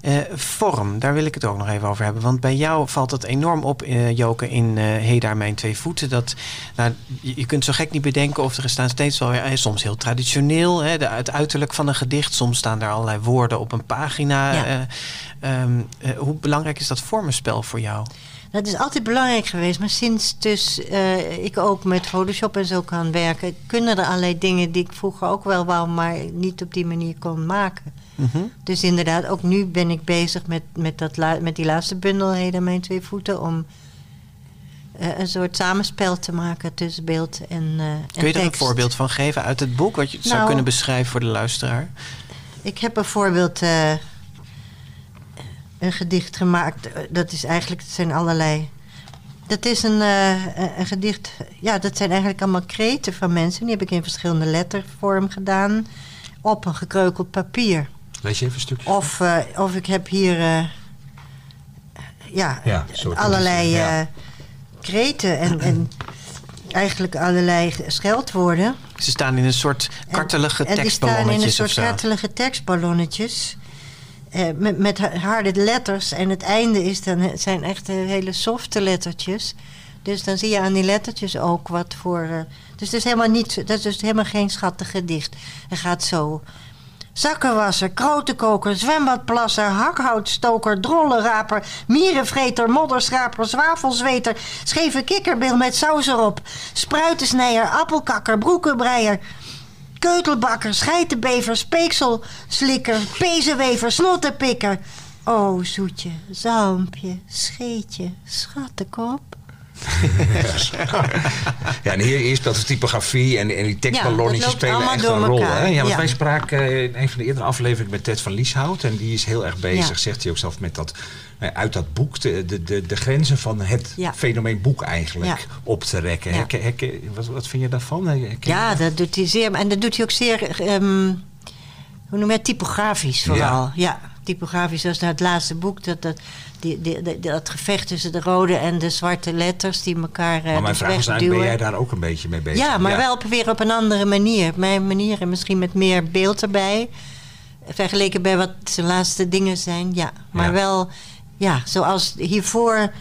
[SPEAKER 4] Eh, vorm, daar wil ik het ook nog even over hebben. Want bij jou valt het enorm op, eh, Joke, in eh Hey daar mijn twee voeten. Dat, nou, je, kunt zo gek niet bedenken of er staan steeds wel weer, eh, soms heel traditioneel, hè, de, het uiterlijk van een gedicht. Soms staan daar allerlei woorden op een pagina.
[SPEAKER 2] Ja.
[SPEAKER 4] Eh, ehm, eh, hoe belangrijk is dat vormenspel voor jou?
[SPEAKER 2] Dat is altijd belangrijk geweest. Maar sinds dus eh, ik ook met Photoshop en zo kan werken... kunnen er allerlei dingen die ik vroeger ook wel wou... maar niet op die manier kon maken.
[SPEAKER 4] Mhm.
[SPEAKER 2] Dus inderdaad, ook nu ben ik bezig met, met, dat met die laatste bundel... Heden mijn twee voeten... om eh, een soort samenspel te maken tussen beeld en, en
[SPEAKER 4] Kun je er een voorbeeld van geven uit het boek? Wat je zou
[SPEAKER 2] Nou,
[SPEAKER 4] kunnen beschrijven voor de luisteraar?
[SPEAKER 2] Ik heb bijvoorbeeld eh, een gedicht gemaakt. Dat is eigenlijk, het zijn allerlei. Dat is een, een- een gedicht. Ja, dat zijn eigenlijk allemaal kreten van mensen. Die heb ik in verschillende lettervorm gedaan. Op een gekreukeld papier.
[SPEAKER 3] Lees je even een stukje?
[SPEAKER 2] Of, eh, of ik heb hier. eh, ja, allerlei
[SPEAKER 3] ja.
[SPEAKER 2] eh, kreten en, en eigenlijk allerlei scheldwoorden.
[SPEAKER 4] Ze staan in een soort kartelige
[SPEAKER 2] En die staan in een
[SPEAKER 4] tekstballonnetjes
[SPEAKER 2] soort kartelige tekstballonnetjes. eh, met, met ha- harde letters. En het einde is dan, zijn echt hele softe lettertjes. Dus dan zie je aan die lettertjes ook wat voor... eh, dus het is helemaal niet, dat is dus helemaal geen schattig gedicht. Het gaat zo... Zakkenwasser, krotenkoker, zwembadplasser, hakhoutstoker, drollenraper, mierenvreter, modderschraper, zwavelzweter, scheve kikkerbil met saus erop, spruitensnijer, appelkakker, broekenbreier, keutelbakker, scheitenbever, speekselslikker, pezenwever, snottenpikker. O, zoetje, zalmpje, scheetje, schattenkop. *laughs*
[SPEAKER 3] Ja, en hier, hier speelt de typografie en, en die tekstballonnetjes
[SPEAKER 2] Ja, dat
[SPEAKER 3] spelen echt een rol. Hè? Ja, want
[SPEAKER 2] ja.
[SPEAKER 3] wij spraken in een van de eerdere afleveringen met Ted van Lieshout. En die is heel erg bezig,
[SPEAKER 2] Ja.
[SPEAKER 3] zegt hij ook zelf, met dat eh, uit dat boek de, de, de, de grenzen van het fenomeen boek eigenlijk op te rekken.
[SPEAKER 2] Ja.
[SPEAKER 3] Herken- herken- wat, wat vind je daarvan? Herken
[SPEAKER 2] Ja, dat doet hij zeer. En dat doet hij ook zeer, ehm, hoe noem je het, typografisch vooral. Ja, typografisch. Zoals naar het laatste boek, dat, dat, die, die, die- dat gevecht tussen de rode en de zwarte letters die elkaar eh,
[SPEAKER 3] Maar mijn vraag is eigenlijk, ben jij daar ook een beetje mee bezig?
[SPEAKER 2] Ja, maar wel op, weer op een andere manier. Mijn manier en misschien met meer beeld erbij. Vergeleken bij wat zijn laatste dingen zijn. Ja, maar
[SPEAKER 3] Ja.
[SPEAKER 2] wel, ja, zoals hiervoor.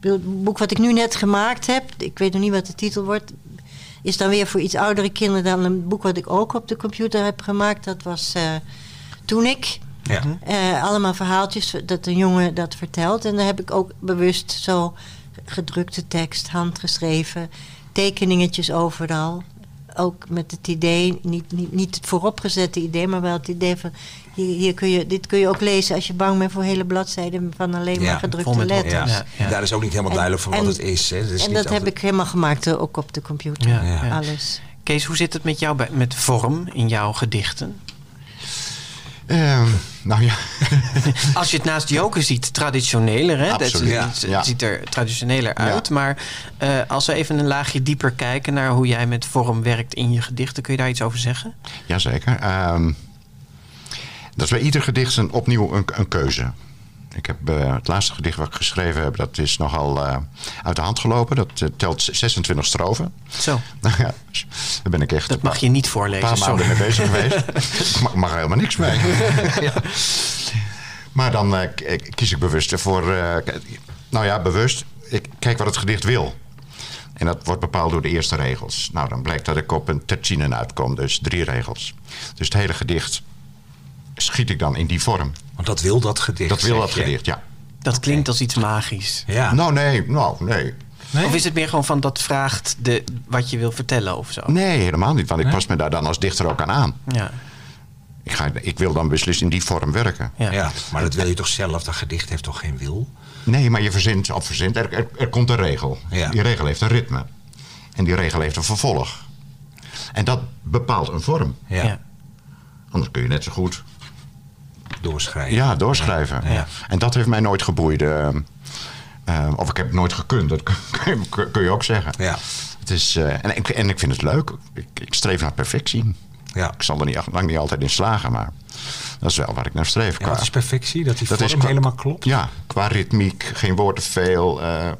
[SPEAKER 2] Het boek wat ik nu net gemaakt heb, ik weet nog niet wat de titel wordt, is dan weer voor iets oudere kinderen dan een boek wat ik ook op de computer heb gemaakt. Dat was eh, Toen ik.
[SPEAKER 3] Ja.
[SPEAKER 2] Eh, allemaal verhaaltjes dat een jongen dat vertelt. En daar heb ik ook bewust zo gedrukte tekst, handgeschreven, tekeningetjes overal. Ook met het idee, niet, niet, niet het vooropgezette idee, maar wel het idee van... Hier, hier kun je, dit kun je ook lezen als je bang bent voor hele bladzijden van alleen
[SPEAKER 3] Ja,
[SPEAKER 2] maar gedrukte letters.
[SPEAKER 3] Ja.
[SPEAKER 4] Ja, ja.
[SPEAKER 3] Daar is ook niet helemaal
[SPEAKER 2] En-
[SPEAKER 3] duidelijk van wat
[SPEAKER 2] en-
[SPEAKER 3] het is. Hè. Het is
[SPEAKER 2] En
[SPEAKER 3] niet
[SPEAKER 2] dat heb ik helemaal gemaakt eh, ook op de computer.
[SPEAKER 4] Ja,
[SPEAKER 3] Ja.
[SPEAKER 4] ja.
[SPEAKER 2] Alles.
[SPEAKER 4] Kees, hoe zit het met jou bij, met vorm in jouw gedichten?
[SPEAKER 6] Ehm, nou ja, *laughs*
[SPEAKER 4] Als je het naast Joker ziet, traditioneler. Hè?
[SPEAKER 6] Absoluut,
[SPEAKER 4] Dat, het,
[SPEAKER 6] Ja.
[SPEAKER 4] ziet er traditioneler
[SPEAKER 6] Ja.
[SPEAKER 4] uit. Maar eh, als we even een laagje dieper kijken naar hoe jij met vorm werkt in je gedichten, kun je daar iets over zeggen?
[SPEAKER 6] jazeker. Ehm dat is bij ieder gedicht een, opnieuw een, een keuze. Ik heb eh, het laatste gedicht wat ik geschreven heb, dat is nogal eh, uit de hand gelopen. Dat eh, telt 26 strofen.
[SPEAKER 4] Zo,
[SPEAKER 6] Nou *laughs* ja, daar ben ik echt
[SPEAKER 4] dat mag je niet
[SPEAKER 6] een
[SPEAKER 4] voorlezen.
[SPEAKER 6] paar maanden mee bezig geweest. Ik *laughs* mag, mag er helemaal niks mee. Ja. Maar dan kies ik bewust voor... k- nou ja, bewust. Ik kijk wat het gedicht wil. En dat wordt bepaald door de eerste regels. Nou, dan blijkt dat ik op een tertinen uitkom. Dus drie regels. Dus het hele gedicht schiet ik dan in die vorm.
[SPEAKER 3] Want dat wil dat gedicht.
[SPEAKER 6] Dat wil dat
[SPEAKER 3] je.
[SPEAKER 6] gedicht, ja.
[SPEAKER 4] Dat klinkt als iets magisch.
[SPEAKER 3] Ja.
[SPEAKER 6] Nou, nee. Nou, nee.
[SPEAKER 3] Nee?
[SPEAKER 4] Of is het meer gewoon van dat vraagt de, wat je wil vertellen of zo?
[SPEAKER 6] Nee, helemaal niet. Want ik
[SPEAKER 3] Nee?
[SPEAKER 6] pas me daar dan als dichter ook aan aan.
[SPEAKER 4] Ja,
[SPEAKER 6] Ik, ga, ik wil dan beslist in die vorm werken.
[SPEAKER 4] ja.
[SPEAKER 3] Ja, maar dat wil je toch zelf? Dat gedicht heeft toch geen wil?
[SPEAKER 6] Nee, maar je verzint, of verzint, er, er, er komt een regel.
[SPEAKER 3] Ja.
[SPEAKER 6] Die regel heeft een ritme. En die regel heeft een vervolg. En dat bepaalt een vorm.
[SPEAKER 3] Ja.
[SPEAKER 4] Ja.
[SPEAKER 6] Anders kun je net zo goed
[SPEAKER 3] Doorschrijven.
[SPEAKER 6] ja, doorschrijven.
[SPEAKER 3] Ja.
[SPEAKER 6] En dat heeft mij nooit geboeid. Eh, Eh, of ik heb het nooit gekund, dat *laughs* kun, kun- kun je ook zeggen.
[SPEAKER 3] Ja.
[SPEAKER 6] Het is, eh, en, ik, en ik vind het leuk. Ik, ik streef naar perfectie.
[SPEAKER 3] Ja.
[SPEAKER 6] Ik zal er niet, lang niet altijd in slagen, maar dat is wel waar ik naar streef.
[SPEAKER 3] Ja, is perfectie? Dat die
[SPEAKER 6] Dat is
[SPEAKER 3] vorm
[SPEAKER 6] qua-
[SPEAKER 3] helemaal klopt?
[SPEAKER 6] Ja, qua ritmiek, geen woord te veel. eh,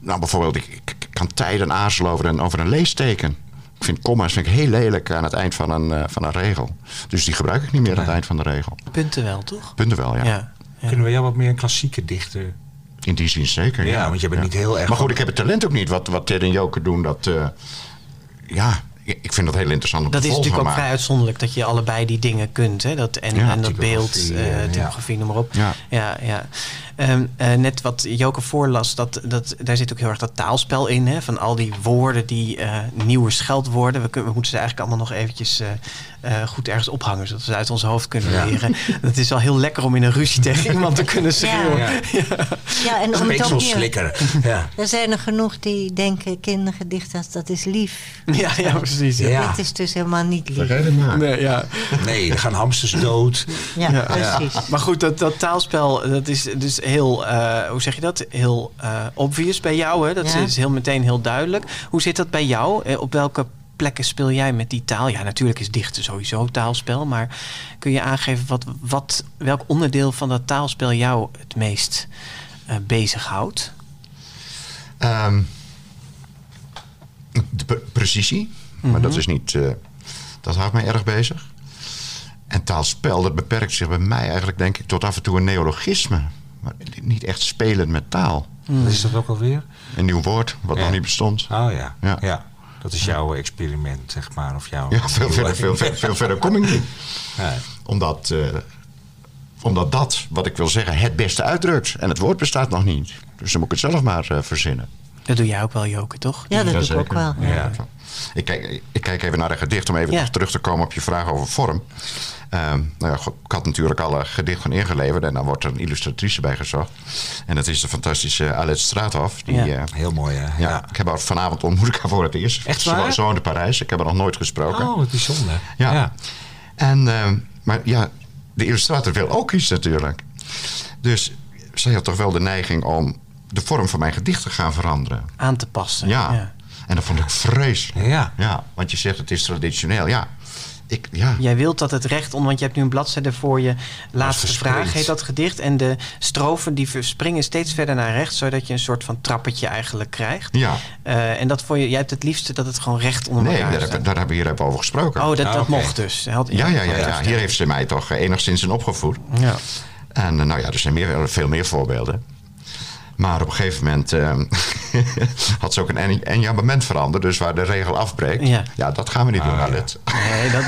[SPEAKER 6] nou, bijvoorbeeld, ik, ik kan tijden aarzelen over een, over een leesteken. Ik vind comma's vind ik heel lelijk aan het eind van een, eh, van een regel. Dus die gebruik ik niet meer aan het eind van de regel.
[SPEAKER 4] Punten wel, toch?
[SPEAKER 6] Punten wel, ja.
[SPEAKER 4] Ja. ja.
[SPEAKER 3] Kunnen we jou wat meer een klassieke dichter...
[SPEAKER 6] In die zin zeker. Ja,
[SPEAKER 3] Ja, want je bent niet heel erg
[SPEAKER 6] Maar goed, ik heb het talent ook niet. Wat, wat Ted en Joker doen, dat. eh, ja, ik vind dat heel interessant om
[SPEAKER 4] Dat
[SPEAKER 6] te
[SPEAKER 4] is natuurlijk ook vrij uitzonderlijk dat je allebei die dingen kunt. Hè? Dat, en,
[SPEAKER 6] Ja,
[SPEAKER 4] en dat beeld,
[SPEAKER 3] typografie, ja.
[SPEAKER 4] typografie, noem maar op.
[SPEAKER 6] Ja.
[SPEAKER 4] ja, ja. Ehm, eh, net wat Joke voorlas, dat, dat, daar zit ook heel erg dat taalspel in. Hè? Van al die woorden, die eh, nieuwe scheldwoorden. We, kunnen, we moeten ze eigenlijk allemaal nog eventjes eh, eh, goed ergens ophangen. Zodat we ze uit ons hoofd kunnen
[SPEAKER 3] Ja.
[SPEAKER 4] leren. *laughs* Het is wel heel lekker om in een ruzie tegen *laughs* iemand te kunnen schreeuwen. *laughs*
[SPEAKER 3] Ja.
[SPEAKER 2] Ja, en om het ook.
[SPEAKER 3] Speekselslikker. Ja.
[SPEAKER 2] Er zijn er genoeg die denken, kindergedichten, dat is lief.
[SPEAKER 4] Ja, ja, precies. Ja.
[SPEAKER 3] Ja.
[SPEAKER 2] Dit is dus helemaal niet lief.
[SPEAKER 6] Maar.
[SPEAKER 4] Nee, ja.
[SPEAKER 3] Nee, er gaan hamsters dood.
[SPEAKER 2] Ja,
[SPEAKER 4] Ja.
[SPEAKER 2] precies.
[SPEAKER 4] Maar goed, dat, dat taalspel, dat is dus heel, eh, hoe zeg je dat? Heel eh, obvious bij jou. Hè? Dat
[SPEAKER 2] Ja.
[SPEAKER 4] is heel meteen heel duidelijk. Hoe zit dat bij jou? Eh, op welke plekken speel jij met die taal? Ja, natuurlijk is dichten sowieso taalspel. Maar kun je aangeven wat, wat, welk onderdeel van dat taalspel jou het meest eh bezighoudt?
[SPEAKER 6] Ehm, de pre- precisie, maar dat is niet. dat houdt mij erg bezig. En taalspel, dat beperkt zich bij mij eigenlijk, denk ik, tot af en toe een neologisme. Maar niet echt spelen met taal.
[SPEAKER 3] Wat is dat ook alweer?
[SPEAKER 6] Een nieuw woord, wat
[SPEAKER 3] Ja.
[SPEAKER 6] nog niet bestond.
[SPEAKER 3] Oh ja.
[SPEAKER 6] Ja.
[SPEAKER 3] ja. Dat is jouw experiment, zeg maar. Of jouw
[SPEAKER 6] Ja, veel verder, veel, verder, veel verder kom ik niet. *laughs*
[SPEAKER 3] Ja.
[SPEAKER 6] Omdat, eh, omdat dat, wat ik wil zeggen, het beste uitdrukt. En het woord bestaat nog niet. Dus dan moet ik het zelf maar eh, verzinnen.
[SPEAKER 4] Dat doe jij ook wel, Joke, toch?
[SPEAKER 2] Ja, dat doe ik ook wel.
[SPEAKER 3] Ja.
[SPEAKER 6] Ik kijk, ik kijk even naar een gedicht om even terug te komen op je vraag over vorm. Ehm, nou ja, ik had natuurlijk alle gedichten ingeleverd en dan wordt er een illustratrice bij gezocht. En dat is de fantastische Alet Straathof. Die,
[SPEAKER 4] Ja.
[SPEAKER 6] eh,
[SPEAKER 3] Heel mooi, hè?
[SPEAKER 6] ja, Ik heb haar vanavond ontmoet ik haar voor het eerst.
[SPEAKER 3] Echt waar?
[SPEAKER 6] woont in Parijs. Ik heb haar nog nooit gesproken.
[SPEAKER 3] Oh, wat bijzonder.
[SPEAKER 6] Ja.
[SPEAKER 3] ja.
[SPEAKER 6] En, ehm, maar ja, de illustrator wil ook iets natuurlijk. Dus zij had toch wel de neiging om de vorm van mijn gedicht te gaan veranderen.
[SPEAKER 4] Aan te passen.
[SPEAKER 6] Ja. En dat vond ik vreselijk.
[SPEAKER 3] Ja.
[SPEAKER 6] Ja, want je zegt het is traditioneel. Ja, ik, ja.
[SPEAKER 4] Jij wilt dat het recht onder, want je hebt nu een bladzijde voor je. Laatste vraag heet dat gedicht. En de strofen die verspringen steeds verder naar rechts, zodat je een soort van trappetje eigenlijk krijgt.
[SPEAKER 6] Ja.
[SPEAKER 4] Eh, en dat voor je, jij hebt het liefste dat het gewoon recht onder
[SPEAKER 6] Nee,
[SPEAKER 4] elkaar
[SPEAKER 6] daar, heb- daar hebben we hier even over gesproken.
[SPEAKER 4] Oh, dat,
[SPEAKER 3] Ah,
[SPEAKER 4] dat mocht dus. Had-
[SPEAKER 6] ja, ja, ja,
[SPEAKER 3] ja,
[SPEAKER 6] ja. Hier heeft ze mij toch eh, enigszins in opgevoed.
[SPEAKER 4] ja.
[SPEAKER 6] En eh, nou ja, er zijn meer, veel meer voorbeelden. Maar op een gegeven moment eh, *laughs* had ze ook een en- enjambement veranderd. Dus waar de regel afbreekt.
[SPEAKER 4] Ja.
[SPEAKER 6] Ja, dat gaan we niet doen,
[SPEAKER 3] Ah, ja.
[SPEAKER 6] Alet.
[SPEAKER 4] Nee, dat,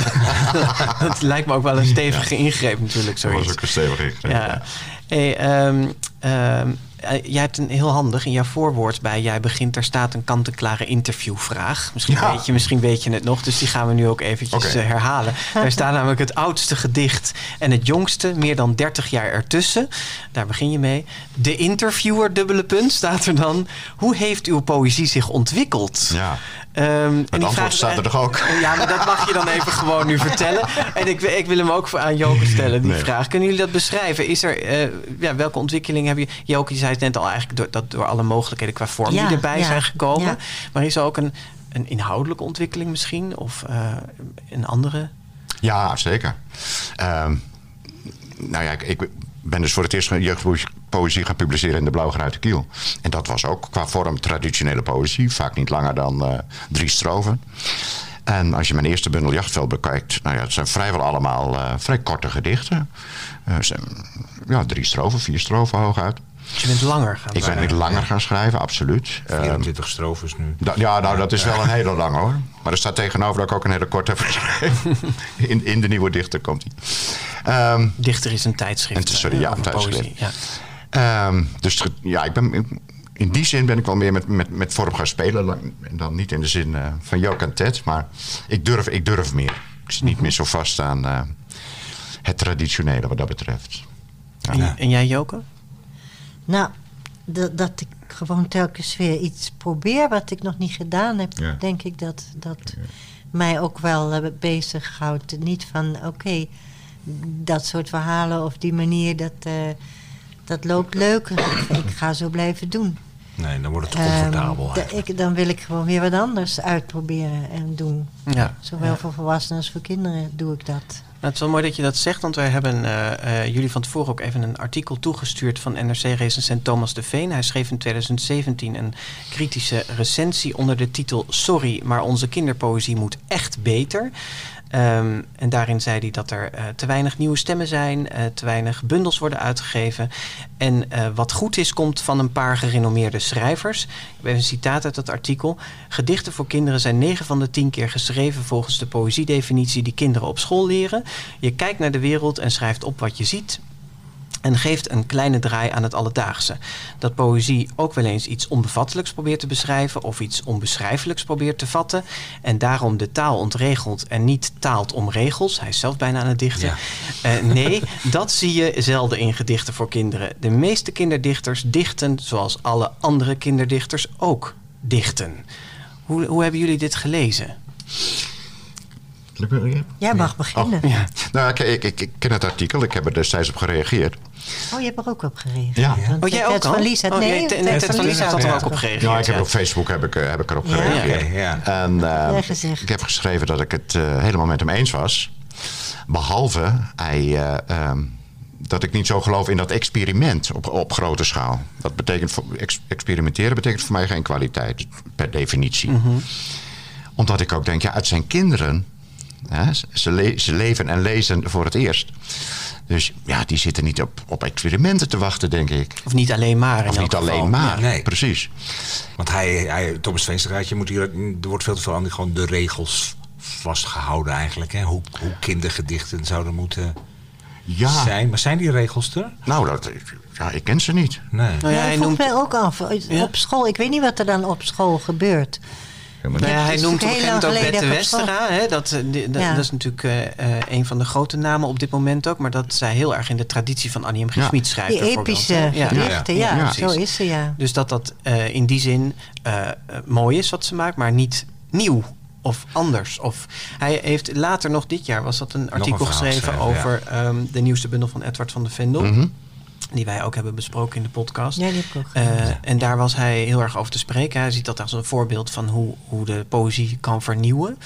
[SPEAKER 4] *laughs* dat lijkt me ook wel een stevige ingreep natuurlijk.
[SPEAKER 6] Dat was
[SPEAKER 4] Zoiets.
[SPEAKER 6] ook een stevig ingreep,
[SPEAKER 4] Ja.
[SPEAKER 6] ja.
[SPEAKER 4] Hey, ehm, ehm, eh, jij hebt een heel handig in jouw voorwoord bij jij begint. Daar staat een kant-en-klare interviewvraag. Misschien,
[SPEAKER 6] Ja.
[SPEAKER 4] weet je, misschien weet je het nog, dus die gaan we nu ook eventjes eh, herhalen. Daar *laughs* staat namelijk het oudste gedicht en het jongste, meer dan 30 jaar ertussen. Daar begin je mee. De interviewer, dubbele punt, staat er dan. Hoe heeft uw poëzie zich ontwikkeld?
[SPEAKER 6] Ja.
[SPEAKER 4] Ehm, en die
[SPEAKER 6] antwoord staat er toch ook? *laughs*
[SPEAKER 4] Ja, maar dat mag je dan even gewoon nu vertellen. En ik, ik wil hem ook voor- aan Joke stellen, die
[SPEAKER 6] Nee.
[SPEAKER 4] vraag. Kunnen jullie dat beschrijven? Is er, eh, ja, welke ontwikkeling hebben je... Joke, je zei het net al eigenlijk door, dat door alle mogelijkheden qua vorm
[SPEAKER 2] Ja,
[SPEAKER 4] die erbij
[SPEAKER 2] ja,
[SPEAKER 4] zijn gekomen.
[SPEAKER 2] ja.
[SPEAKER 4] Maar is er ook een, een inhoudelijke ontwikkeling misschien? Of eh, een andere?
[SPEAKER 6] Ja, zeker. Ehm, nou ja, ik, ik ben dus voor het eerst jeugdpoëzie gaan publiceren in de Blauwgeruite Kiel. En dat was ook qua vorm traditionele poëzie. Vaak niet langer dan eh, drie strofen. En als je mijn eerste bundel Jachtveld bekijkt, nou ja, het zijn vrijwel allemaal eh, vrij korte gedichten. Eh, zijn, ja, drie strofen, vier strofen hooguit.
[SPEAKER 4] Dus je bent langer gaan
[SPEAKER 6] Ik ben
[SPEAKER 4] schrijven.
[SPEAKER 6] niet langer gaan schrijven, absoluut. Ehm,
[SPEAKER 3] 24 strofes nu.
[SPEAKER 6] Da- ja, nou, dat is wel een hele lange hoor. Maar er staat tegenover dat ik ook een hele korte heb geschreven. In, in de nieuwe dichter komt hij. Ehm,
[SPEAKER 4] Dichter is een tijdschrift.
[SPEAKER 6] En is- sorry, ja, een tijdschrift.
[SPEAKER 4] poëzie. Ja.
[SPEAKER 6] Ehm, dus ja, ik ben, in die zin ben ik wel meer met, met, met vorm gaan spelen. En dan niet in de zin eh, van Joke en Ted. Maar ik durf, ik durf meer. Ik zit niet meer zo vast aan eh, het traditionele wat dat betreft.
[SPEAKER 4] En, en jij, Joke?
[SPEAKER 2] Nou, dat, dat ik gewoon telkens weer iets probeer wat ik nog niet gedaan heb,
[SPEAKER 6] Ja.
[SPEAKER 2] denk ik dat dat mij ook wel eh, bezighoudt. Niet van, oké, dat soort verhalen of die manier, dat, eh, dat loopt leuk. ik ga zo blijven doen.
[SPEAKER 3] Nee, dan wordt het te comfortabel.
[SPEAKER 2] Ehm, ik, dan wil ik gewoon weer wat anders uitproberen en doen.
[SPEAKER 4] Ja.
[SPEAKER 2] Zowel
[SPEAKER 4] Ja.
[SPEAKER 2] voor volwassenen als voor kinderen doe ik dat.
[SPEAKER 4] Nou, het is wel mooi dat je dat zegt, want wij hebben eh, eh, jullie van tevoren ook even een artikel toegestuurd van NRC-recensent Thomas de Veen. Hij schreef in 2017 een kritische recensie onder de titel Sorry, maar onze kinderpoëzie moet echt beter. Ehm, en daarin zei hij dat er eh, te weinig nieuwe stemmen zijn, eh, te weinig bundels worden uitgegeven. En eh, wat goed is, komt van een paar gerenommeerde schrijvers. Ik heb een citaat uit dat artikel. Gedichten voor kinderen zijn 9 van de 10 keer geschreven volgens de poëziedefinitie die kinderen op school leren. Je kijkt naar de wereld en schrijft op wat je ziet. En geeft een kleine draai aan het alledaagse. Dat poëzie ook wel eens iets onbevattelijks probeert te beschrijven of iets onbeschrijfelijks probeert te vatten. En daarom de taal ontregelt en niet taalt om regels. Hij is zelf bijna aan het dichten.
[SPEAKER 3] Ja.
[SPEAKER 4] Eh, nee, *laughs* dat zie je zelden in gedichten voor kinderen. De meeste kinderdichters dichten zoals alle andere kinderdichters ook dichten. Hoe, hoe hebben jullie dit gelezen?
[SPEAKER 2] Jij mag beginnen.
[SPEAKER 4] Ja. *laughs*
[SPEAKER 6] Nou, ik, ik, ik, ik ken het artikel, ik heb er destijds op gereageerd.
[SPEAKER 2] Oh, je hebt er ook op gereageerd.
[SPEAKER 6] Ja.
[SPEAKER 2] Want
[SPEAKER 4] Oh, jij
[SPEAKER 2] Ted
[SPEAKER 4] ook al?
[SPEAKER 2] van Lies had-
[SPEAKER 4] Oh,
[SPEAKER 2] nee, van Lies
[SPEAKER 4] had er ook op
[SPEAKER 2] er
[SPEAKER 4] gereageerd.
[SPEAKER 6] Ja, ik heb op Facebook heb ik, eh, heb ik erop
[SPEAKER 2] Ja.
[SPEAKER 6] gereageerd.
[SPEAKER 3] Ja.
[SPEAKER 6] En eh,
[SPEAKER 2] gezegd.
[SPEAKER 6] ik heb geschreven dat ik het eh, helemaal met hem eens was. Behalve hij, eh, ehm, dat ik niet zo geloof in dat experiment op, op grote schaal. Dat betekent voor, ex- experimenteren betekent voor mij geen kwaliteit, per definitie. Omdat ik ook denk, ja, het zijn kinderen. Hè, ze, le- ze leven en lezen voor het eerst. Dus ja, die zitten niet op, op experimenten te wachten, denk ik.
[SPEAKER 4] Of niet alleen maar. in
[SPEAKER 6] Of
[SPEAKER 4] elk
[SPEAKER 6] niet
[SPEAKER 4] geval.
[SPEAKER 6] alleen maar,
[SPEAKER 3] Ja, nee.
[SPEAKER 6] precies.
[SPEAKER 3] Want hij, hij Thomas Veenstraatje moet hier, er wordt veel te veel aan die, gewoon de regels vastgehouden eigenlijk. Hè? Hoe, hoe kindergedichten zouden moeten
[SPEAKER 6] Ja,
[SPEAKER 3] zijn. Maar zijn die regels er?
[SPEAKER 6] nou, dat, ja, ik ken ze niet.
[SPEAKER 3] Nee.
[SPEAKER 4] Nou ja,
[SPEAKER 2] ik vroeg
[SPEAKER 4] noemt,
[SPEAKER 2] mij ook af.
[SPEAKER 4] Ja.
[SPEAKER 2] Op school, ik weet niet wat er dan op school gebeurt.
[SPEAKER 4] Nou ja, hij
[SPEAKER 2] is
[SPEAKER 4] noemt op een gegeven moment ook Bette Westera. Hè? Dat, eh, die- dat,
[SPEAKER 2] Ja.
[SPEAKER 4] dat is natuurlijk eh, eh, een van de grote namen op dit moment ook. Maar dat zij heel erg in de traditie van Annie M. G.
[SPEAKER 6] Ja.
[SPEAKER 4] Schmid schrijft.
[SPEAKER 2] Die epische gedichten, ja,
[SPEAKER 6] Ja.
[SPEAKER 2] zo is ze, ja.
[SPEAKER 4] Dus dat dat eh, in die zin mooi is wat ze maakt, maar niet nieuw of anders. Of hij heeft later nog dit jaar was dat een artikel geschreven, over ehm, de nieuwste bundel van Edward van de Vendel.
[SPEAKER 6] Mhm.
[SPEAKER 4] Die wij ook hebben besproken in de podcast.
[SPEAKER 2] Ja, die heb ik ook
[SPEAKER 4] Eh. En daar was hij heel erg over te spreken. Hij ziet dat als een voorbeeld van hoe, hoe de poëzie kan vernieuwen.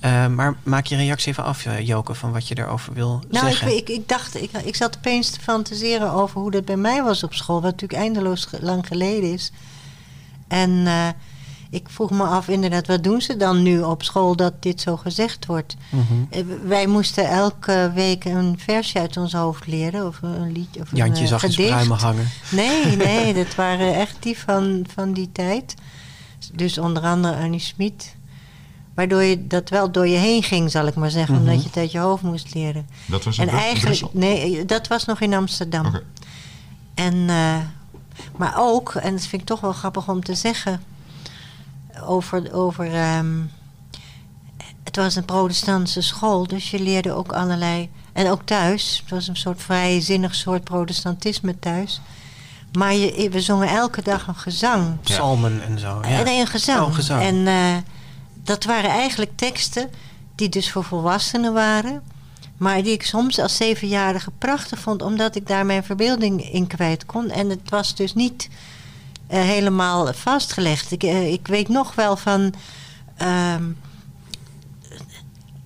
[SPEAKER 4] Eh, maar maak je reactie even af, eh, Joke, van wat je daarover wil
[SPEAKER 2] Nou, ik,
[SPEAKER 4] zeggen.
[SPEAKER 2] ik, ik dacht, ik, ik zat opeens te fantaseren over hoe dat bij mij was op school, wat natuurlijk eindeloos lang geleden is. En ik vroeg me af, inderdaad, wat doen ze dan nu op school dat dit zo gezegd wordt?
[SPEAKER 4] Mhm.
[SPEAKER 2] Eh, Wij moesten elke week een versje uit ons hoofd leren, of een liedje, of
[SPEAKER 4] Jantje
[SPEAKER 2] een eh,
[SPEAKER 4] zag
[SPEAKER 2] gedicht.
[SPEAKER 4] pruimen hangen.
[SPEAKER 2] Nee, *laughs* nee, dat waren echt die van, van die tijd. Dus onder andere Annie Smit. Waardoor je dat wel door je heen ging, zal ik maar zeggen.
[SPEAKER 4] Mhm.
[SPEAKER 2] Omdat je het uit je hoofd moest leren.
[SPEAKER 6] Dat was
[SPEAKER 2] En eigenlijk, nee, dat was nog in Amsterdam. En, eh, maar ook, en dat vind ik toch wel grappig om te zeggen, over, over ehm, het was een protestantse school, dus je leerde ook allerlei, en ook thuis, het was een soort vrijzinnig soort protestantisme thuis. Maar je, we zongen elke dag een gezang.
[SPEAKER 4] Psalmen en zo. Ja.
[SPEAKER 2] En een gezang.
[SPEAKER 4] Oh, gezang.
[SPEAKER 2] En eh, dat waren eigenlijk teksten die dus voor volwassenen waren. Maar die ik soms als zevenjarige prachtig vond, omdat ik daar mijn verbeelding in kwijt kon. En het was dus niet helemaal vastgelegd. Ik, eh, ik weet nog wel van. ehm,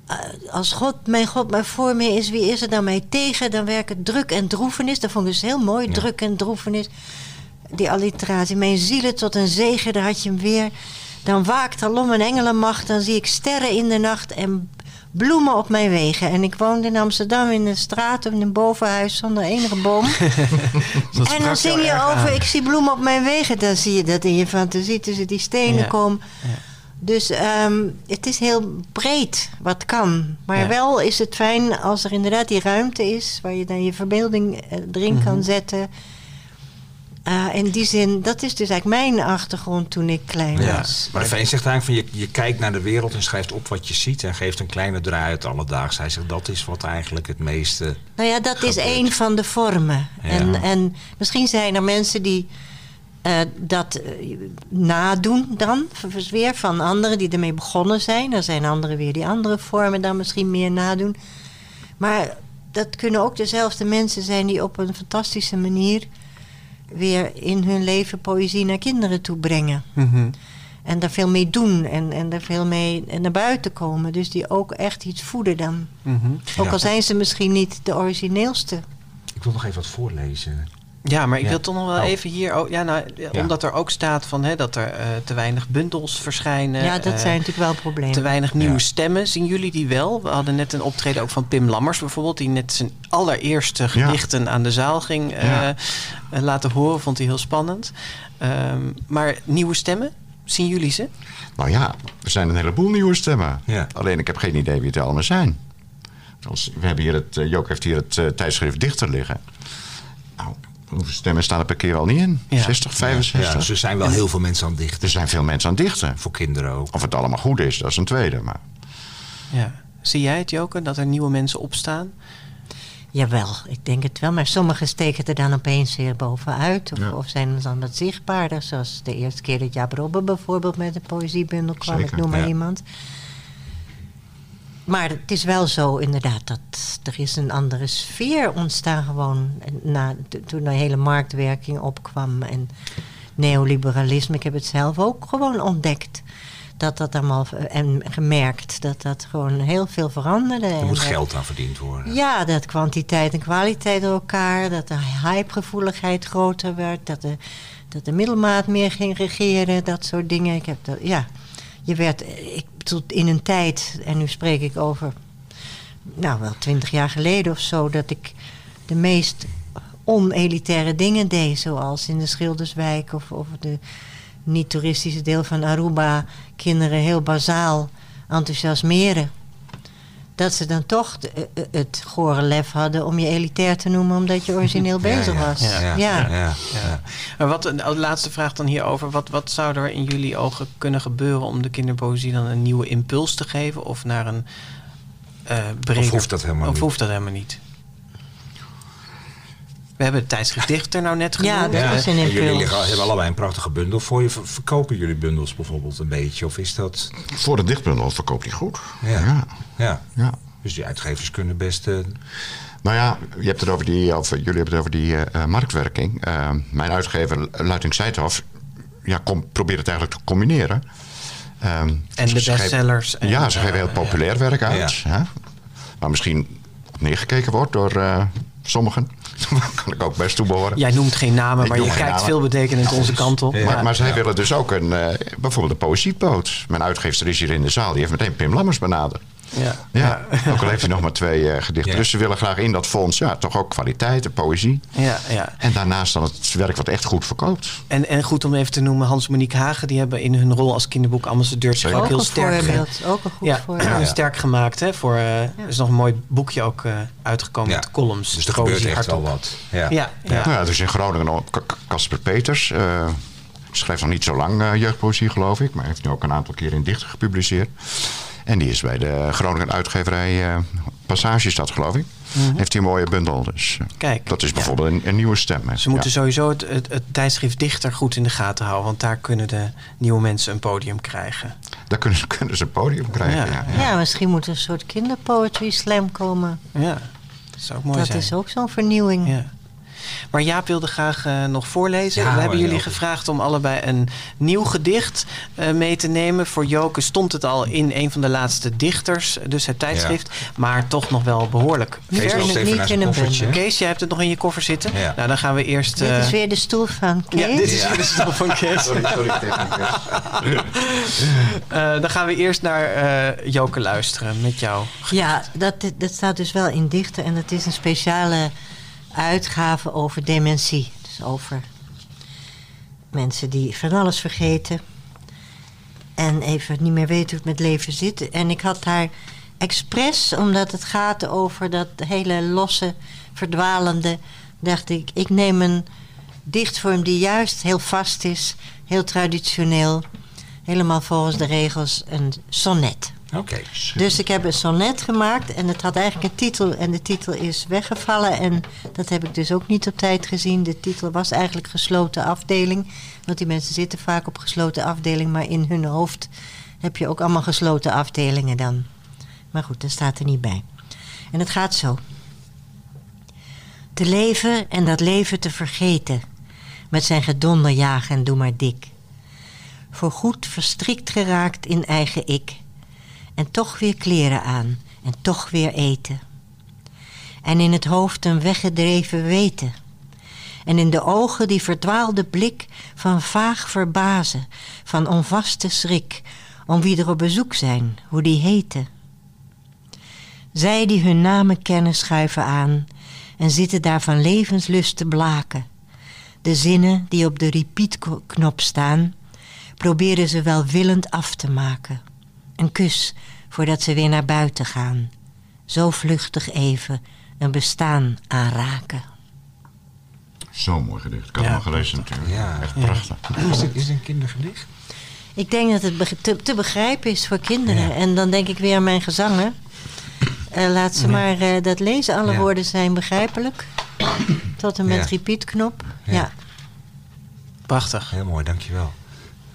[SPEAKER 2] eh, als God, mijn God, maar voor mij is, wie is er dan mij tegen? Dan werken druk en droefenis. Dat vond ik dus heel mooi, druk en droefenis. Die alliteratie. Mijn zielen tot een zegen, daar had je hem weer. Dan waakt alom een engelenmacht. Dan zie ik sterren in de nacht en bloemen op mijn wegen. En ik woonde in Amsterdam in een straat, in een bovenhuis zonder enige boom. *laughs* En dan zing je over,
[SPEAKER 4] aan.
[SPEAKER 2] ik zie bloemen op mijn wegen. Dan zie je dat in je fantasie tussen die stenen
[SPEAKER 4] Ja.
[SPEAKER 2] Dus ehm, het is heel breed wat kan. Maar
[SPEAKER 4] Ja.
[SPEAKER 2] wel is het fijn als er inderdaad die ruimte is... waar je dan je verbeelding eh, erin
[SPEAKER 4] Mhm.
[SPEAKER 2] kan zetten. Ah, in die zin, dat is dus eigenlijk mijn achtergrond toen ik klein
[SPEAKER 3] Ja.
[SPEAKER 2] was.
[SPEAKER 3] Maar Veen zegt eigenlijk van je, je kijkt naar de wereld en schrijft op wat je ziet en geeft een kleine draai uit alledaags. Hij zegt dat is wat eigenlijk het meeste.
[SPEAKER 2] Nou ja, dat is één van de vormen.
[SPEAKER 3] Ja.
[SPEAKER 2] En, en misschien zijn er mensen die eh, dat eh, nadoen dan, v- weer van anderen die ermee begonnen zijn. Er zijn anderen weer die andere vormen dan misschien meer nadoen. Maar dat kunnen ook dezelfde mensen zijn die op een fantastische manier weer in hun leven poëzie naar kinderen toe brengen.
[SPEAKER 4] Mhm.
[SPEAKER 2] En daar veel mee doen en, en daar veel mee naar buiten komen. Dus die ook echt iets voeden dan.
[SPEAKER 4] Mhm.
[SPEAKER 2] Ook
[SPEAKER 3] Ja.
[SPEAKER 2] al zijn ze misschien niet de origineelste.
[SPEAKER 3] Ik wil nog even wat voorlezen.
[SPEAKER 4] Ja, maar ik
[SPEAKER 3] Ja.
[SPEAKER 4] wil toch nog wel
[SPEAKER 3] Oh.
[SPEAKER 4] even hier... Oh, ja, nou. Omdat er ook staat van, hè, dat er eh, te weinig bundels verschijnen.
[SPEAKER 2] ja, dat
[SPEAKER 4] eh,
[SPEAKER 2] zijn natuurlijk wel problemen.
[SPEAKER 4] Te weinig nieuwe
[SPEAKER 3] Ja.
[SPEAKER 4] stemmen. Zien jullie die wel? We hadden net een optreden ook van Pim Lammers bijvoorbeeld... die net zijn allereerste gedichten aan de zaal ging eh,
[SPEAKER 6] Ja.
[SPEAKER 4] laten horen. Vond hij heel spannend. Ehm, maar nieuwe stemmen? Zien jullie ze?
[SPEAKER 6] Nou ja, er zijn een heleboel nieuwe stemmen.
[SPEAKER 3] Ja.
[SPEAKER 6] Alleen ik heb geen idee wie het allemaal zijn. We hebben hier het, uh, Jook heeft hier het uh, tijdschrift Dichter liggen. Nou, hoeveel stemmen staan er per keer al niet in?
[SPEAKER 4] Ja.
[SPEAKER 6] 60, 65?
[SPEAKER 3] Ja, dus er zijn wel heel veel mensen aan het dichten.
[SPEAKER 6] Er zijn veel mensen aan het dichten.
[SPEAKER 3] Voor kinderen ook.
[SPEAKER 6] Of het allemaal goed is, dat is een tweede. Maar
[SPEAKER 4] Ja. Zie jij het, Joke, dat er nieuwe mensen opstaan?
[SPEAKER 2] Jawel, ik denk het wel. Maar sommigen steken er dan opeens weer bovenuit. Of,
[SPEAKER 6] Ja.
[SPEAKER 2] of zijn dan wat zichtbaarder. Zoals de eerste keer dat Jaap bijvoorbeeld met een poëziebundel kwam.
[SPEAKER 6] Zeker,
[SPEAKER 2] ik noem maar
[SPEAKER 3] ja.
[SPEAKER 2] iemand. Maar het is wel zo inderdaad dat er is een andere sfeer ontstaan gewoon. Na, to- toen de hele marktwerking opkwam en neoliberalisme. Ik heb het zelf ook gewoon ontdekt. Dat dat allemaal, en gemerkt dat dat gewoon heel veel veranderde.
[SPEAKER 3] Er
[SPEAKER 2] En
[SPEAKER 3] moet geld aan verdiend worden.
[SPEAKER 2] ja, dat kwantiteit en kwaliteit door elkaar. Dat de hypegevoeligheid groter werd. Dat de, dat de middelmaat meer ging regeren. Dat soort dingen. Ik heb dat, ja. Je werd ik, tot in een tijd, en nu spreek ik over, nou wel twintig jaar geleden of zo, dat ik de meest onelitaire dingen deed. Zoals in de Schilderswijk of, of de niet-toeristische deel van Aruba. Kinderen heel bazaal enthousiasmeren dat ze dan toch de- eh, eh, het gore lef hadden om je elitair te noemen omdat je origineel *laughs* bezig
[SPEAKER 3] ja,
[SPEAKER 2] was.
[SPEAKER 3] Ja, ja,
[SPEAKER 2] Ja.
[SPEAKER 3] ja, ja.
[SPEAKER 4] Maar wat, de laatste vraag dan hierover. Wat, wat zou er in jullie ogen kunnen gebeuren om de kinderpoëzie dan een nieuwe impuls te geven? Of naar een eh breder...
[SPEAKER 3] Of hoeft dat helemaal
[SPEAKER 4] of
[SPEAKER 3] niet?
[SPEAKER 4] hoeft dat helemaal niet? We hebben het tijdschrift Dichter nou net genoemd.
[SPEAKER 2] Ja, dat was
[SPEAKER 3] en jullie liggen, hebben allebei een prachtige bundel voor je. Ver- Verkopen jullie bundels bijvoorbeeld een beetje? Of is dat...
[SPEAKER 6] voor de dichtbundel verkoopt hij goed.
[SPEAKER 3] Ja.
[SPEAKER 6] ja.
[SPEAKER 3] Ja.
[SPEAKER 6] ja.
[SPEAKER 3] Dus die uitgevers kunnen best... eh,
[SPEAKER 6] Nou ja, je hebt het over die, of, jullie hebben het over die eh, marktwerking. Eh, mijn uitgever, Luiting Seithoff, ja, kom, probeert het eigenlijk te combineren. Ehm,
[SPEAKER 4] En de bestsellers. En,
[SPEAKER 6] ja, ze geven heel populair werk uit.
[SPEAKER 3] Ja.
[SPEAKER 6] Hè? Waar misschien op neergekeken wordt door eh, sommigen. Daar *laughs* kan ik ook best toe behoren.
[SPEAKER 4] Jij noemt geen namen,
[SPEAKER 6] Ik
[SPEAKER 4] maar je kijkt
[SPEAKER 6] namen.
[SPEAKER 4] veel betekenend onze kant op.
[SPEAKER 3] Ja.
[SPEAKER 6] Maar, maar zij
[SPEAKER 3] Ja.
[SPEAKER 6] willen dus ook een, eh, bijvoorbeeld een poëziepoot. Mijn uitgever is hier in de zaal. Die heeft meteen Pim Lammers benaderd.
[SPEAKER 4] Ja.
[SPEAKER 6] Ja, ook al heeft hij nog maar twee eh, gedichten.
[SPEAKER 3] Ja.
[SPEAKER 6] Dus ze willen graag in dat fonds ja, toch ook kwaliteit en poëzie.
[SPEAKER 4] Ja, ja.
[SPEAKER 6] En daarnaast dan het werk wat echt goed verkoopt.
[SPEAKER 4] En, en goed om even te noemen, Hans-Monique Hagen... die hebben in hun rol als kinderboekambassadeur zich ook
[SPEAKER 2] Ook
[SPEAKER 4] heel sterk...
[SPEAKER 2] voorbeeld. Ook een goed
[SPEAKER 4] ja,
[SPEAKER 2] voorbeeld.
[SPEAKER 4] sterk gemaakt. Hè, voor, eh, Er is nog een mooi boekje ook eh, uitgekomen
[SPEAKER 3] Ja.
[SPEAKER 4] met columns.
[SPEAKER 3] dus er gebeurt
[SPEAKER 4] Poëzie
[SPEAKER 3] echt wel wat. Ja.
[SPEAKER 4] Ja, ja.
[SPEAKER 6] Nou ja, dus in Groningen Casper Peters. eh schrijft nog niet zo lang eh, jeugdpoëzie, geloof ik. Maar heeft nu ook een aantal keer in dichter gepubliceerd. En die is bij de Groningen uitgeverij eh Passage, is dat geloof ik. Heeft hij een mooie bundel. Dus eh,
[SPEAKER 4] Mhm. Kijk,
[SPEAKER 6] dat is
[SPEAKER 4] ja.
[SPEAKER 6] bijvoorbeeld een, een nieuwe stem. hè.
[SPEAKER 4] Ze moeten
[SPEAKER 6] Ja.
[SPEAKER 4] sowieso het, het, het tijdschrift Dichter goed in de gaten houden. Want daar kunnen de nieuwe mensen een podium krijgen.
[SPEAKER 6] Daar kunnen, ze- *laughs* kunnen ze een podium krijgen.
[SPEAKER 4] Ja,
[SPEAKER 6] Ja,
[SPEAKER 2] Ja, misschien moet er een soort kinderpoetry slam komen.
[SPEAKER 4] Ja, dat zou ook mooi
[SPEAKER 2] dat
[SPEAKER 4] zijn.
[SPEAKER 2] is ook zo'n vernieuwing.
[SPEAKER 4] Maar Jaap wilde graag eh, nog voorlezen.
[SPEAKER 3] Ja,
[SPEAKER 4] We hebben jullie gevraagd om allebei een nieuw gedicht eh, mee te nemen. Voor Joke stond het al in een van de laatste dichters, dus het tijdschrift. Maar toch nog wel behoorlijk
[SPEAKER 3] Kees
[SPEAKER 2] Niet
[SPEAKER 3] loopt
[SPEAKER 2] in-
[SPEAKER 3] even
[SPEAKER 2] niet in een
[SPEAKER 3] koffertje.
[SPEAKER 2] bundel.
[SPEAKER 4] Kees, jij hebt het nog in je koffer zitten?
[SPEAKER 3] Ja.
[SPEAKER 4] Nou, dan gaan we eerst...
[SPEAKER 2] Dit
[SPEAKER 4] eh,
[SPEAKER 2] is weer de stoel van Kees.
[SPEAKER 4] ja, dit is weer de stoel van *laughs* Kees. *laughs* Eh, dan gaan we eerst naar eh, Joke luisteren met jou.
[SPEAKER 2] Ja, dat, dat staat dus wel in dichten. En dat is een speciale uitgave over dementie. Dus over mensen die van alles vergeten. En even niet meer weten hoe het met leven zit. En ik had daar expres, omdat het gaat over dat hele losse, verdwalende... dacht ik, ik neem een dichtvorm die juist heel vast is. Heel traditioneel. Helemaal volgens de regels een sonnet.
[SPEAKER 3] Oké.
[SPEAKER 2] Dus ik heb een sonnet gemaakt en het had eigenlijk een titel. En de titel is weggevallen en dat heb ik dus ook niet op tijd gezien. De titel was eigenlijk gesloten afdeling. Want die mensen zitten vaak op gesloten afdeling, maar in hun hoofd heb je ook allemaal gesloten afdelingen dan. Maar goed, dat staat er niet bij. En het gaat zo. Te leven en dat leven te vergeten. met zijn gedonder jagen en doe maar dik. Voorgoed verstrikt geraakt in eigen ik. En toch weer kleren aan en toch weer eten. En in het hoofd een weggedreven weten. En in de ogen die verdwaalde blik van vaag verbazen, van onvaste schrik, om wie er op bezoek zijn, hoe die heten. Zij die hun namen kennen schuiven aan en zitten daar van levenslust te blaken. De zinnen die op de repeat-knop staan, proberen ze welwillend af te maken. Een kus voordat ze weer naar buiten gaan. Zo vluchtig even een bestaan aanraken.
[SPEAKER 6] Zo'n mooi gedicht. Ik had
[SPEAKER 4] Ja,
[SPEAKER 6] hem al gelezen natuurlijk.
[SPEAKER 3] Ja.
[SPEAKER 6] Echt prachtig.
[SPEAKER 3] Is het, is het een kindergedicht?
[SPEAKER 2] Ik denk dat het te, te begrijpen is voor kinderen.
[SPEAKER 3] Ja.
[SPEAKER 2] En dan denk ik weer aan mijn gezangen. Eh, laat ze maar eh, dat lezen. Alle
[SPEAKER 3] Ja.
[SPEAKER 2] woorden zijn begrijpelijk. Tot en met
[SPEAKER 3] Ja.
[SPEAKER 2] repeat-knop.
[SPEAKER 3] Ja.
[SPEAKER 2] Ja.
[SPEAKER 4] Prachtig.
[SPEAKER 3] Heel mooi, dankjewel.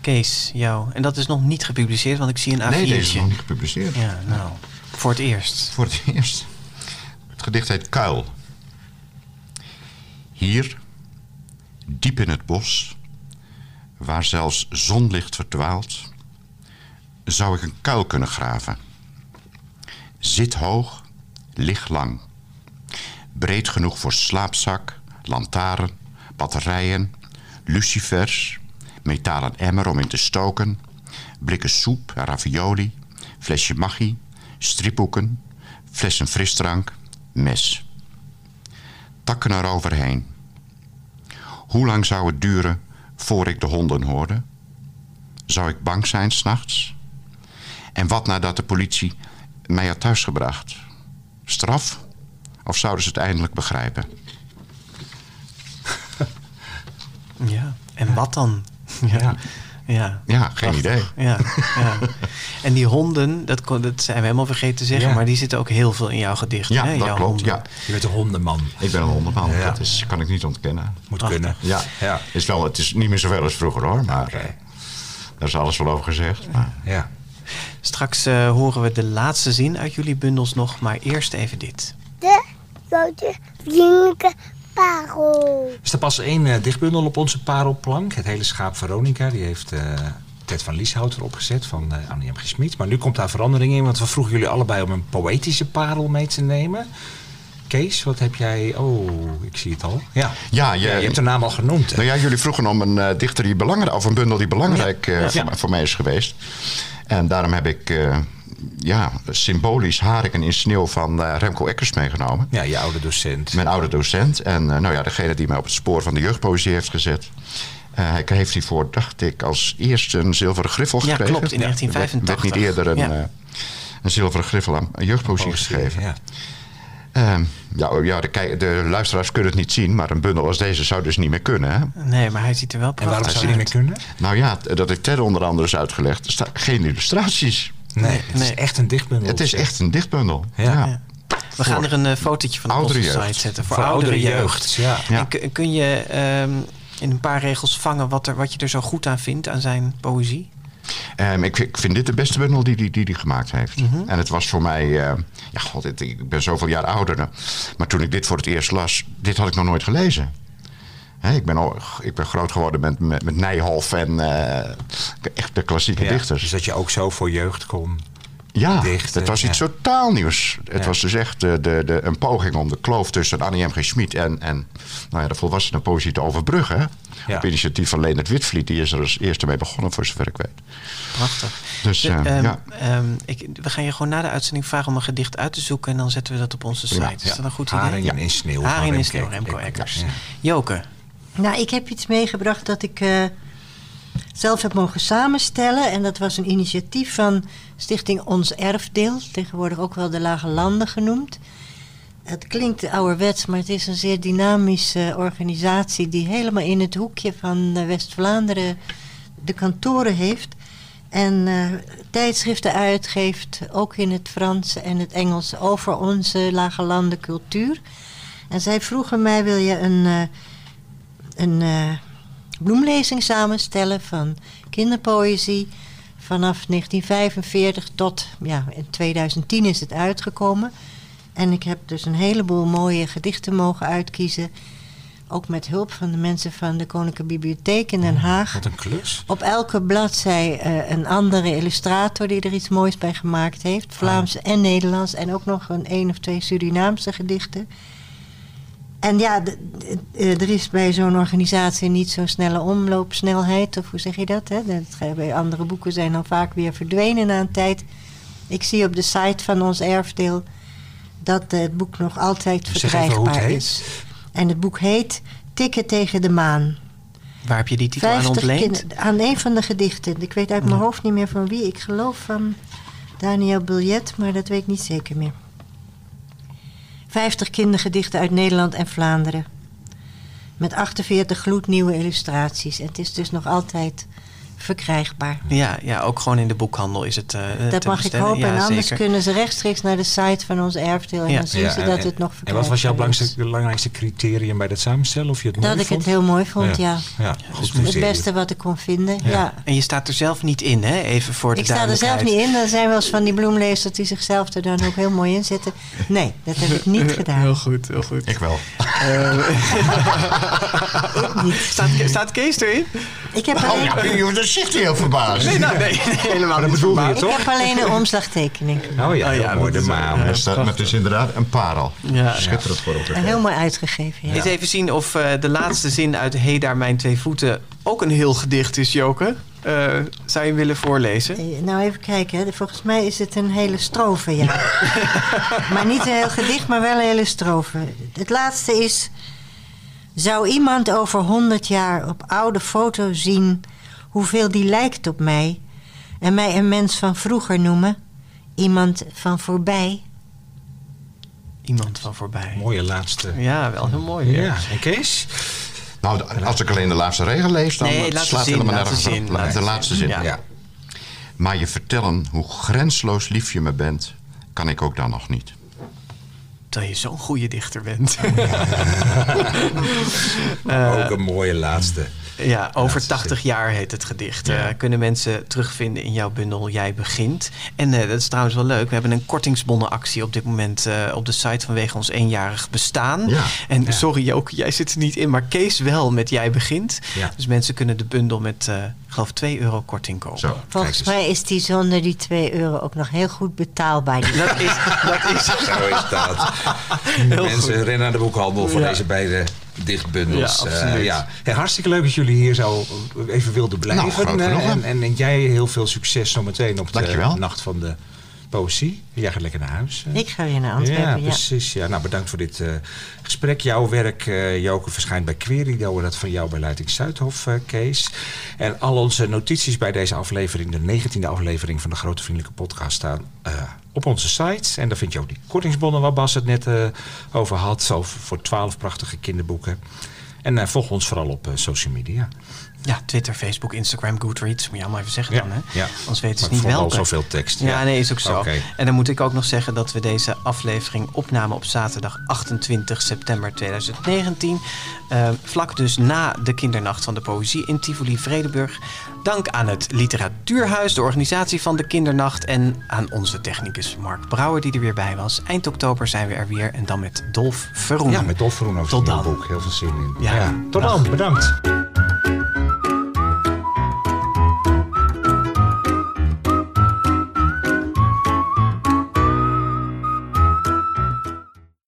[SPEAKER 4] Kees, jou. En dat is nog niet gepubliceerd, want ik zie een A4'tje.
[SPEAKER 6] Nee, deze is nog niet gepubliceerd.
[SPEAKER 4] Ja, nou, voor het eerst.
[SPEAKER 6] Voor het eerst. Het gedicht heet Kuil. Hier, diep in het bos, waar zelfs zonlicht verdwaalt, zou ik een kuil kunnen graven. Zit hoog, lig lang. Breed genoeg voor slaapzak, lantaarn, batterijen, lucifers, metalen emmer om in te stoken, blikken soep, ravioli, flesje maggi, stripboeken, flessen frisdrank, mes. Takken eroverheen. Hoe lang zou het duren voor ik de honden hoorde? Zou ik bang zijn s'nachts? En wat nadat de politie mij had thuisgebracht? Straf? Of zouden ze het eindelijk begrijpen? *laughs*
[SPEAKER 4] Ja. En wat dan? Ja. Ja.
[SPEAKER 6] Ja, geen idee.
[SPEAKER 4] Ja, ja. *laughs* En die honden, dat, kon- dat zijn we helemaal vergeten te zeggen,
[SPEAKER 3] Ja.
[SPEAKER 4] maar die zitten ook heel veel in jouw gedicht.
[SPEAKER 6] Ja,
[SPEAKER 4] hè?
[SPEAKER 6] dat
[SPEAKER 4] jouw
[SPEAKER 6] klopt.
[SPEAKER 4] honden.
[SPEAKER 6] Ja.
[SPEAKER 3] Je bent een hondenman.
[SPEAKER 6] Ik ben een hondenman.
[SPEAKER 3] Ja.
[SPEAKER 6] Dat is, kan ik niet ontkennen.
[SPEAKER 3] Moet
[SPEAKER 4] Prachtig.
[SPEAKER 3] kunnen.
[SPEAKER 6] Ja,
[SPEAKER 3] Ja.
[SPEAKER 6] Is wel, het is niet meer zoveel als vroeger hoor. Maar eh, daar is alles wel over gezegd. Maar,
[SPEAKER 3] Ja.
[SPEAKER 4] Straks eh, horen we de laatste zin uit jullie bundels nog, maar eerst even dit.
[SPEAKER 7] De grote vriendelijke parel.
[SPEAKER 3] Er staat pas één eh, dichtbundel op onze parelplank. Het hele schaap Veronica. Die heeft eh, Ted van Lieshout erop gezet van uh, Annie M. G. Schmid. Maar nu komt daar verandering in. Want we vroegen jullie allebei om een poëtische parel mee te nemen. Kees, wat heb jij... Oh, ik zie het al. Ja,
[SPEAKER 6] Ja, je-
[SPEAKER 3] je hebt de naam al genoemd. hè?
[SPEAKER 6] Nou ja, jullie vroegen om een dichter die belangrijk, of een bundel die belangrijk eh, voor,
[SPEAKER 3] Ja.
[SPEAKER 6] mij- voor mij is geweest. En daarom heb ik eh, ja, symbolisch Hariken in sneeuw van eh, Remco Eckers meegenomen.
[SPEAKER 3] Ja, je oude docent.
[SPEAKER 6] Mijn oude docent. En eh, nou ja, degene die mij op het spoor van de jeugdpoëzie heeft gezet. Eh, hij heeft hiervoor, dacht ik, als eerste een zilveren griffel
[SPEAKER 4] Ja,
[SPEAKER 6] gekregen.
[SPEAKER 4] klopt, in
[SPEAKER 6] Er werd-
[SPEAKER 4] 1985.
[SPEAKER 6] werd niet eerder een,
[SPEAKER 4] Ja.
[SPEAKER 6] eh, een zilveren griffel aan jeugdpoëzie
[SPEAKER 3] Poëzie,
[SPEAKER 6] gegeven.
[SPEAKER 3] Ja.
[SPEAKER 6] Ehm, ja, oh, ja de, de luisteraars kunnen het niet zien, maar een bundel als deze zou dus niet meer kunnen. Hè?
[SPEAKER 4] Nee, maar hij ziet er wel
[SPEAKER 3] En
[SPEAKER 4] prachtig
[SPEAKER 3] waarom zou je niet meer
[SPEAKER 4] uit.
[SPEAKER 3] kunnen?
[SPEAKER 6] Nou ja, dat heeft Ted onder andere eens uitgelegd. Er staan geen illustraties.
[SPEAKER 3] Nee, het
[SPEAKER 4] nee.
[SPEAKER 3] is echt een dichtbundel.
[SPEAKER 6] Het is echt een dichtbundel.
[SPEAKER 3] Ja.
[SPEAKER 4] We gaan er een eh, fotootje van op onze
[SPEAKER 6] jeugd.
[SPEAKER 4] site zetten. Voor,
[SPEAKER 3] Voor
[SPEAKER 4] oudere,
[SPEAKER 3] oudere
[SPEAKER 4] jeugd.
[SPEAKER 3] jeugd, ja.
[SPEAKER 6] Ja.
[SPEAKER 4] En kun- je ehm, in een paar regels vangen wat, er, wat je er zo goed aan vindt aan zijn poëzie?
[SPEAKER 6] Ehm, ik, ik vind dit de beste bundel die hij die, die gemaakt heeft. En het was voor mij... eh, ja, god, ik ben zoveel jaar ouder. Maar toen ik dit voor het eerst las... Dit had ik nog nooit gelezen. Hè, ik, ben al, ik ben groot geworden met, met, met Nijhoff en eh, echt de klassieke
[SPEAKER 3] Ja,
[SPEAKER 6] dichters.
[SPEAKER 3] Dus dat je ook zo voor jeugd kon.
[SPEAKER 6] Ja,
[SPEAKER 3] dichten,
[SPEAKER 6] het was iets
[SPEAKER 3] ja.
[SPEAKER 6] totaal nieuws. Het
[SPEAKER 3] Ja.
[SPEAKER 6] was dus echt de, de, de, een poging om de kloof tussen Annie M. G. Schmid en, en nou ja, de volwassenen poëzie te overbruggen.
[SPEAKER 3] Ja.
[SPEAKER 6] Op initiatief van Leonard Witvliet. Die is er als eerste mee begonnen, voor zover ik weet.
[SPEAKER 4] Prachtig.
[SPEAKER 6] Dus
[SPEAKER 4] De-
[SPEAKER 6] eh,
[SPEAKER 4] ehm,
[SPEAKER 6] ja,
[SPEAKER 4] ehm, ik, we gaan je gewoon na de uitzending vragen om een gedicht uit te zoeken en dan zetten we dat op onze site. Is dat een goed idee?
[SPEAKER 3] in sneeuw.
[SPEAKER 4] Haring in sneeuw, Remco
[SPEAKER 3] Eckers.
[SPEAKER 4] Joke.
[SPEAKER 2] Nou, ik heb iets meegebracht dat ik eh, zelf heb mogen samenstellen. En dat was een initiatief van Stichting Ons Erfdeel. Tegenwoordig ook wel de Lage Landen genoemd. Het klinkt ouderwets, maar het is een zeer dynamische organisatie... die helemaal in het hoekje van eh, West-Vlaanderen de kantoren heeft... En eh, tijdschriften uitgeeft, ook in het Frans en het Engels, over onze lage landen cultuur. En zij vroegen mij, wil je een, een eh, bloemlezing samenstellen van kinderpoëzie vanaf 1945 tot, ja, in 2010 is het uitgekomen. En ik heb dus een heleboel mooie gedichten mogen uitkiezen ook met hulp van de mensen van de Koninklijke Bibliotheek in Den Haag.
[SPEAKER 3] Wat een klus.
[SPEAKER 2] Op elke bladzij eh, een andere illustrator die er iets moois bij gemaakt heeft. Vlaams en Nederlands. En ook nog een één of twee Surinaamse gedichten. En ja, eh, er is bij zo'n organisatie niet zo'n snelle omloopsnelheid. Of hoe zeg je dat? Hè? dat bij andere boeken zijn dan vaak weer verdwenen na een tijd. Ik zie op de site van ons erfdeel dat het boek nog altijd verkrijgbaar is. En het boek heet Tikken tegen de maan.
[SPEAKER 4] Waar heb je die titel aan
[SPEAKER 2] 50
[SPEAKER 4] ontleend?
[SPEAKER 2] aan een van de gedichten. Ik weet uit mijn hoofd niet meer van wie. Ik geloof van Daniel Biljet, maar dat weet ik niet zeker meer. 50 kindergedichten uit Nederland en Vlaanderen. Met 48 gloednieuwe illustraties. En het is dus nog altijd verkrijgbaar.
[SPEAKER 4] Ja, ja, ook gewoon in de boekhandel is het eh
[SPEAKER 2] Dat
[SPEAKER 4] te
[SPEAKER 2] mag ik hopen.
[SPEAKER 4] Ja,
[SPEAKER 2] en anders
[SPEAKER 4] zeker.
[SPEAKER 2] kunnen ze rechtstreeks naar de site van ons erfdeel. En
[SPEAKER 4] Ja.
[SPEAKER 2] dan zien ze
[SPEAKER 3] en-
[SPEAKER 2] dat
[SPEAKER 3] en-
[SPEAKER 2] het nog
[SPEAKER 3] En wat was jouw belangrijkste, belangrijkste criterium bij dat samenstellen? Of je het
[SPEAKER 2] Dat
[SPEAKER 3] mooi
[SPEAKER 2] ik
[SPEAKER 3] vond?
[SPEAKER 2] het heel mooi vond, ja.
[SPEAKER 3] Ja, goed
[SPEAKER 2] Het beste wat ik kon vinden,
[SPEAKER 3] Ja.
[SPEAKER 2] ja.
[SPEAKER 4] En je staat er zelf niet in, hè? Even voor de
[SPEAKER 2] Ik sta er zelf niet in. Er zijn wel eens van die bloemlezers die zichzelf er dan ook heel mooi in zetten. Nee, dat heb ik niet *laughs* gedaan.
[SPEAKER 4] Heel goed, heel goed.
[SPEAKER 6] Ik wel. *laughs*
[SPEAKER 4] Staat, staat Kees erin?
[SPEAKER 2] Ik heb
[SPEAKER 6] Oh
[SPEAKER 2] alleen,
[SPEAKER 6] hij heel verbaasd.
[SPEAKER 4] Nee, nou, nee, nee, helemaal
[SPEAKER 3] dat
[SPEAKER 4] niet
[SPEAKER 3] je
[SPEAKER 4] verbaasd.
[SPEAKER 3] toch?
[SPEAKER 2] ik heb alleen een omslagtekening.
[SPEAKER 3] Oh ja,
[SPEAKER 4] Oh
[SPEAKER 3] mooi.
[SPEAKER 4] dat
[SPEAKER 3] De
[SPEAKER 4] is-
[SPEAKER 3] maan.
[SPEAKER 4] ja.
[SPEAKER 6] Is inderdaad een parel.
[SPEAKER 4] Ja.
[SPEAKER 6] Schitterend voor elkaar.
[SPEAKER 2] En heel mooi uitgegeven. Ja.
[SPEAKER 4] Eens even zien of eh, de laatste zin uit Hey daar mijn twee voeten ook een heel gedicht is, Joke. Eh, zou je hem willen voorlezen?
[SPEAKER 2] Eh, Nou, even kijken. Hè. Volgens mij is het een hele strofe, ja. *laughs* maar niet een heel gedicht, maar wel een hele strofe. Het laatste is... Zou iemand over honderd jaar op oude foto's zien... hoeveel die lijkt op mij... en mij een mens van vroeger noemen... iemand van voorbij...
[SPEAKER 4] Iemand van voorbij.
[SPEAKER 3] Mooie laatste.
[SPEAKER 4] Ja, wel heel mooi.
[SPEAKER 3] Ja, en Kees?
[SPEAKER 6] Nou, als ik alleen de laatste regel lees, dan
[SPEAKER 4] Nee,
[SPEAKER 6] het
[SPEAKER 4] laatste
[SPEAKER 6] slaat
[SPEAKER 4] zin,
[SPEAKER 6] helemaal nergens op.
[SPEAKER 4] Laatste
[SPEAKER 6] De laatste
[SPEAKER 4] zin.
[SPEAKER 6] zin.
[SPEAKER 4] Ja.
[SPEAKER 6] Maar je vertellen hoe grensloos lief je me bent, kan ik ook dan nog niet.
[SPEAKER 4] Dat je zo'n goede dichter bent. *laughs*
[SPEAKER 3] Ook een mooie laatste.
[SPEAKER 4] Ja, over
[SPEAKER 3] Laatste
[SPEAKER 4] 80 jaar heet het gedicht.
[SPEAKER 3] Ja.
[SPEAKER 4] Eh, kunnen mensen terugvinden in jouw bundel Jij Begint. En eh, dat is trouwens wel leuk. We hebben een kortingsbonnenactie op dit moment eh, op de site vanwege ons eenjarig bestaan.
[SPEAKER 6] Ja.
[SPEAKER 4] En
[SPEAKER 3] Ja.
[SPEAKER 4] sorry Joke, jij zit er niet in, maar Kees wel met Jij Begint.
[SPEAKER 3] Ja.
[SPEAKER 4] Dus mensen kunnen de bundel met, eh, ik geloof, 2 euro korting kopen.
[SPEAKER 6] Zo.
[SPEAKER 2] Volgens mij is die zonder die 2 euro ook nog heel goed betaalbaar. Die *laughs*
[SPEAKER 4] Dat is, dat is
[SPEAKER 3] Zo is dat. Mensen rennen naar de boekhandel voor
[SPEAKER 4] Ja.
[SPEAKER 3] deze beide dichtbundels.
[SPEAKER 4] Ja,
[SPEAKER 3] Eh, ja. Hey, hartstikke leuk dat jullie hier zo even wilden blijven.
[SPEAKER 6] Nou,
[SPEAKER 3] Eh,
[SPEAKER 6] genoegen.
[SPEAKER 3] en, en, en jij heel veel succes zometeen op de. Nacht van de Poëzie. Jij gaat lekker naar huis. eh.
[SPEAKER 2] Ik ga weer naar Antwerpen,
[SPEAKER 3] Ja, precies. Ja. Nou, bedankt voor dit eh, gesprek. Jouw werk, eh Joke, verschijnt bij Querido. Dat van jou bij Leiding Zuidhof, Kees. En al onze notities bij deze aflevering, de 19e aflevering van de Grote Vriendelijke Podcast, staan op onze site. En daar vind je ook die kortingsbonnen waar Bas het net over had. Over, voor 12 prachtige kinderboeken. En volg ons vooral op social media.
[SPEAKER 4] Ja, Twitter, Facebook, Instagram, Goodreads. Moet je allemaal even zeggen
[SPEAKER 3] Ja,
[SPEAKER 4] dan, hè?
[SPEAKER 3] ja.
[SPEAKER 4] Anders weten ze niet welke.
[SPEAKER 3] zoveel tekst.
[SPEAKER 4] Ja, nee, is ook zo. En dan moet ik ook nog zeggen dat we deze aflevering opnamen op zaterdag 28 september 2019. Eh, vlak dus na de kindernacht van de poëzie in Tivoli Vredenburg. Dank aan het Literatuurhuis, de organisatie van de kindernacht. En aan onze technicus Mark Brouwer die er weer bij was. Eind oktober zijn we er weer en dan met Dolf Verroen.
[SPEAKER 3] Ja, met Dolf Verroen over
[SPEAKER 4] Tot dan.
[SPEAKER 3] boek. Heel veel zin in.
[SPEAKER 4] Ja.
[SPEAKER 3] Tot dan. Bedankt.